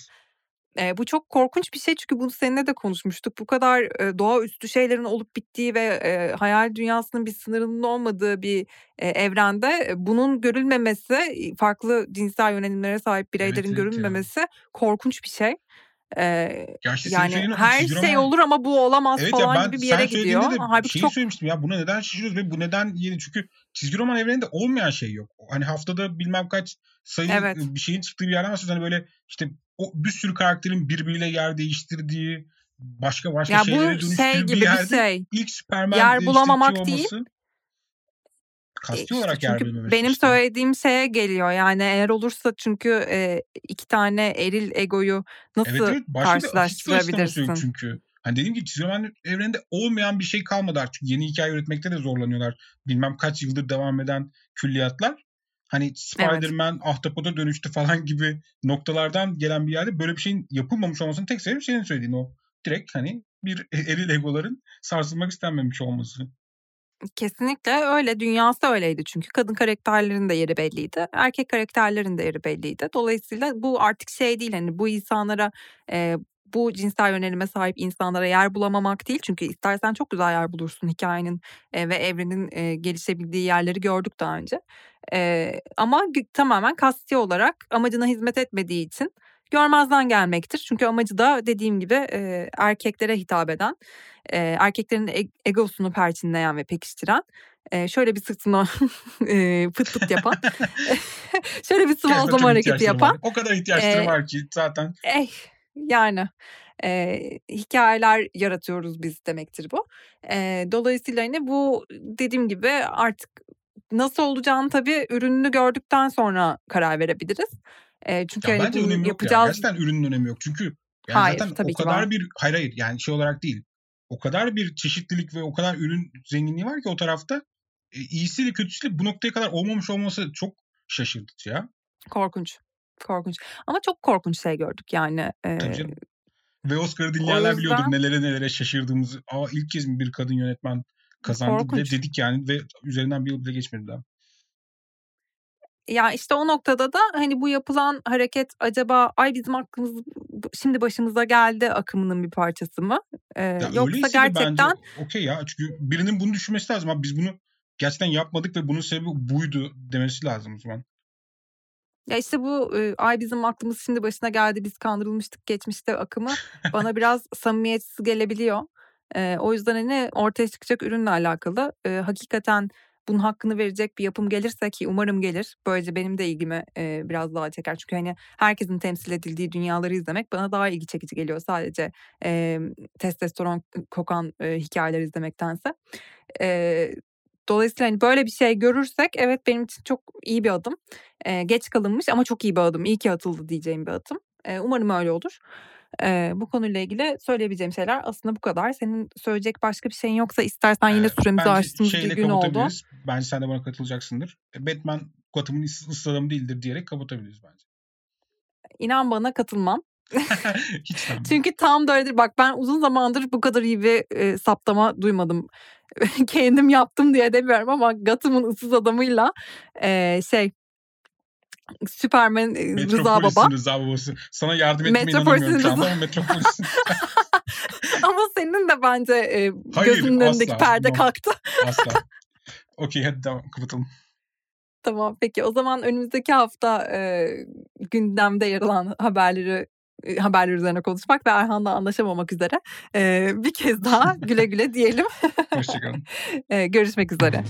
Eee, bu çok korkunç bir şey çünkü bunu seninle de konuşmuştuk. Bu kadar, eee, doğaüstü şeylerin olup bittiği ve, eee, hayal dünyasının bir sınırının olmadığı bir, eee, evrende, eee, bunun görülmemesi, farklı cinsel yönelimlere sahip bireylerin evet ya. görülmemesi korkunç bir şey. Ya işte senin yani her şey olur ama bu olamaz Evet ya falan ben gibi bir yere gidiyor. de Hâlbuki şeyi çok söylemiştim ya buna neden şaşırıyoruz ve bu neden yeni? Çünkü çizgi roman evreninde olmayan şey yok. Hani haftada bilmem kaç sayı Evet. bir şeyin çıktığı bir yerden bahsediyoruz. Hani böyle işte o bir sürü karakterin birbiriyle yer değiştirdiği, başka başka Ya şeylere bu dönüştüğü şey bir gibi bir yerde şey. ilk Superman Yer bulamamak değil. Kasti işte olarak yer çünkü bölünmemesi benim işte. söylediğim şeye geliyor. Yani eğer olursa çünkü, eee, 2 tane eril egoyu Evet, nasıl evet. Başka yok karşılaştırabilirsin? çünkü. Hani dediğim gibi çizgi roman evreninde olmayan bir şey kalmadı artık. Yeni hikâye üretmekte de zorlanıyorlar. Bilmem kaç yıldır devam eden külliyatlar. Hani Evet. Spider-Man ahtapota dönüştü falan gibi noktalardan gelen bir yerde böyle bir şeyin yapılmamış olmasının tek sebebi senin söylediğin o direkt hani bir e eril egoların sarsılmak istenmemiş olması. Kesinlikle öyle. Dünyası öyleydi çünkü. Kadın karakterlerin de yeri belliydi. Erkek karakterlerin de yeri belliydi. Dolayısıyla bu artık şey değil, hani, bu insanlara, eee, bu cinsel yönelime sahip insanlara yer bulamamak değil. Çünkü istersen çok güzel yer bulursun hikâyenin, eee, ve evrenin, eee, gelişebildiği yerleri gördük daha önce. Eee, ama tamamen kasti olarak amacına hizmet etmediği için görmezden gelmektir. Çünkü amacı da dediğim gibi, eee, erkeklere hitap eden, eee, erkeklerin eg egosunu perçinleyen ve pekiştiren, eee, şöyle bir sırtına, eee, pıt pıt yapan, şöyle bir sıvazlama hareketi ihtiyaçları var. yapan, O kadar ihtiyaçları eee, var ki zaten. eh, yani, eee, hikâyeler yaratıyoruz biz demektir bu. Eee, dolayısıyla, hani, bu dediğim gibi artık nasıl olacağını tabii ürününü gördükten sonra karar verebiliriz. Eee, çünkü, Ya hani, bence önemi yok ya. yapacağız Gerçekten ürünün önemi yok. Çünkü yani Hayır, zaten o tabii var. kadar bir hayır, hayır yani şey olarak değil. O kadar bir çeşitlilik ve o kadar ürün zenginliği var ki o tarafta. Eee, iyisiyle kötüsüyle bu noktaya kadar olmamış olması çok şaşırtıcı ya. Korkunç, korkunç ama çok korkunç şey gördük yani. Tabii canım. Ve Oscar'ı dinleyenler yüzden... biliyordur nelere nelere şaşırdığımızı. Aa ilk kez mi bir kadın yönetmen kazandı Korkunç. ve dedik yani ve üzerinden bir yıl bile geçmedi daha. Ya işte o noktada da hani bu yapılan hareket acaba ay bizim aklımız şimdi başımıza geldi akımının bir parçası mı? Ee, ya yoksa gerçekten okey ya çünkü birinin bunu düşünmesi lazım abi biz bunu gerçekten yapmadık ve bunun sebebi buydu demesi lazım o zaman. Ya işte bu e, ay bizim aklımız şimdi başına geldi biz kandırılmıştık geçmişte akımı bana biraz samimiyetsiz gelebiliyor. E, o yüzden hani ortaya çıkacak ürünle alakalı e, hakikaten bunun hakkını verecek bir yapım gelirse ki umarım gelir. Böylece benim de ilgimi e, biraz daha çeker. Çünkü hani herkesin temsil edildiği dünyaları izlemek bana daha ilgi çekici geliyor sadece e, testosteron kokan e, hikayeler izlemektense. E, dolayısıyla hani böyle bir şey görürsek evet benim için çok iyi bir adım. E, geç kalınmış ama çok iyi bir adım. İyi ki atıldı diyeceğim bir adım. E, umarım öyle olur. Eee, bu konuyla ilgili söyleyebileceğim şeyler aslında bu kadar. Senin söyleyecek başka bir şeyin yoksa istersen yine Eee, süremizi bence aştığımız bir gün oldu. Bence sen de bana katılacaksındır. E, Batman Gotham'ın ıssız adamı değildir diyerek kapatabiliriz bence. İnan bana katılmam. Hiç sanmıyorum. Çünkü tam da öyledir. Bak ben uzun zamandır bu kadar iyi bir e, saptama duymadım. Kendim yaptım diye demiyorum ama Gotham'ın ıssız adamıyla e, şey Süpermen e, Rıza Baba. Rıza Babası. Sana yardım etmeye inanamıyorum şu anda ama Metropolis'in. ama senin de bence e, Hayır, gözünün asla, önündeki perde no, kalktı. asla. Okey hadi devam kapatalım. Tamam peki o zaman önümüzdeki hafta e, gündemde yer alan haberleri e, haberler üzerine konuşmak ve Erhan'la anlaşamamak üzere e, bir kez daha güle güle diyelim. Hoşçakalın. e, görüşmek üzere.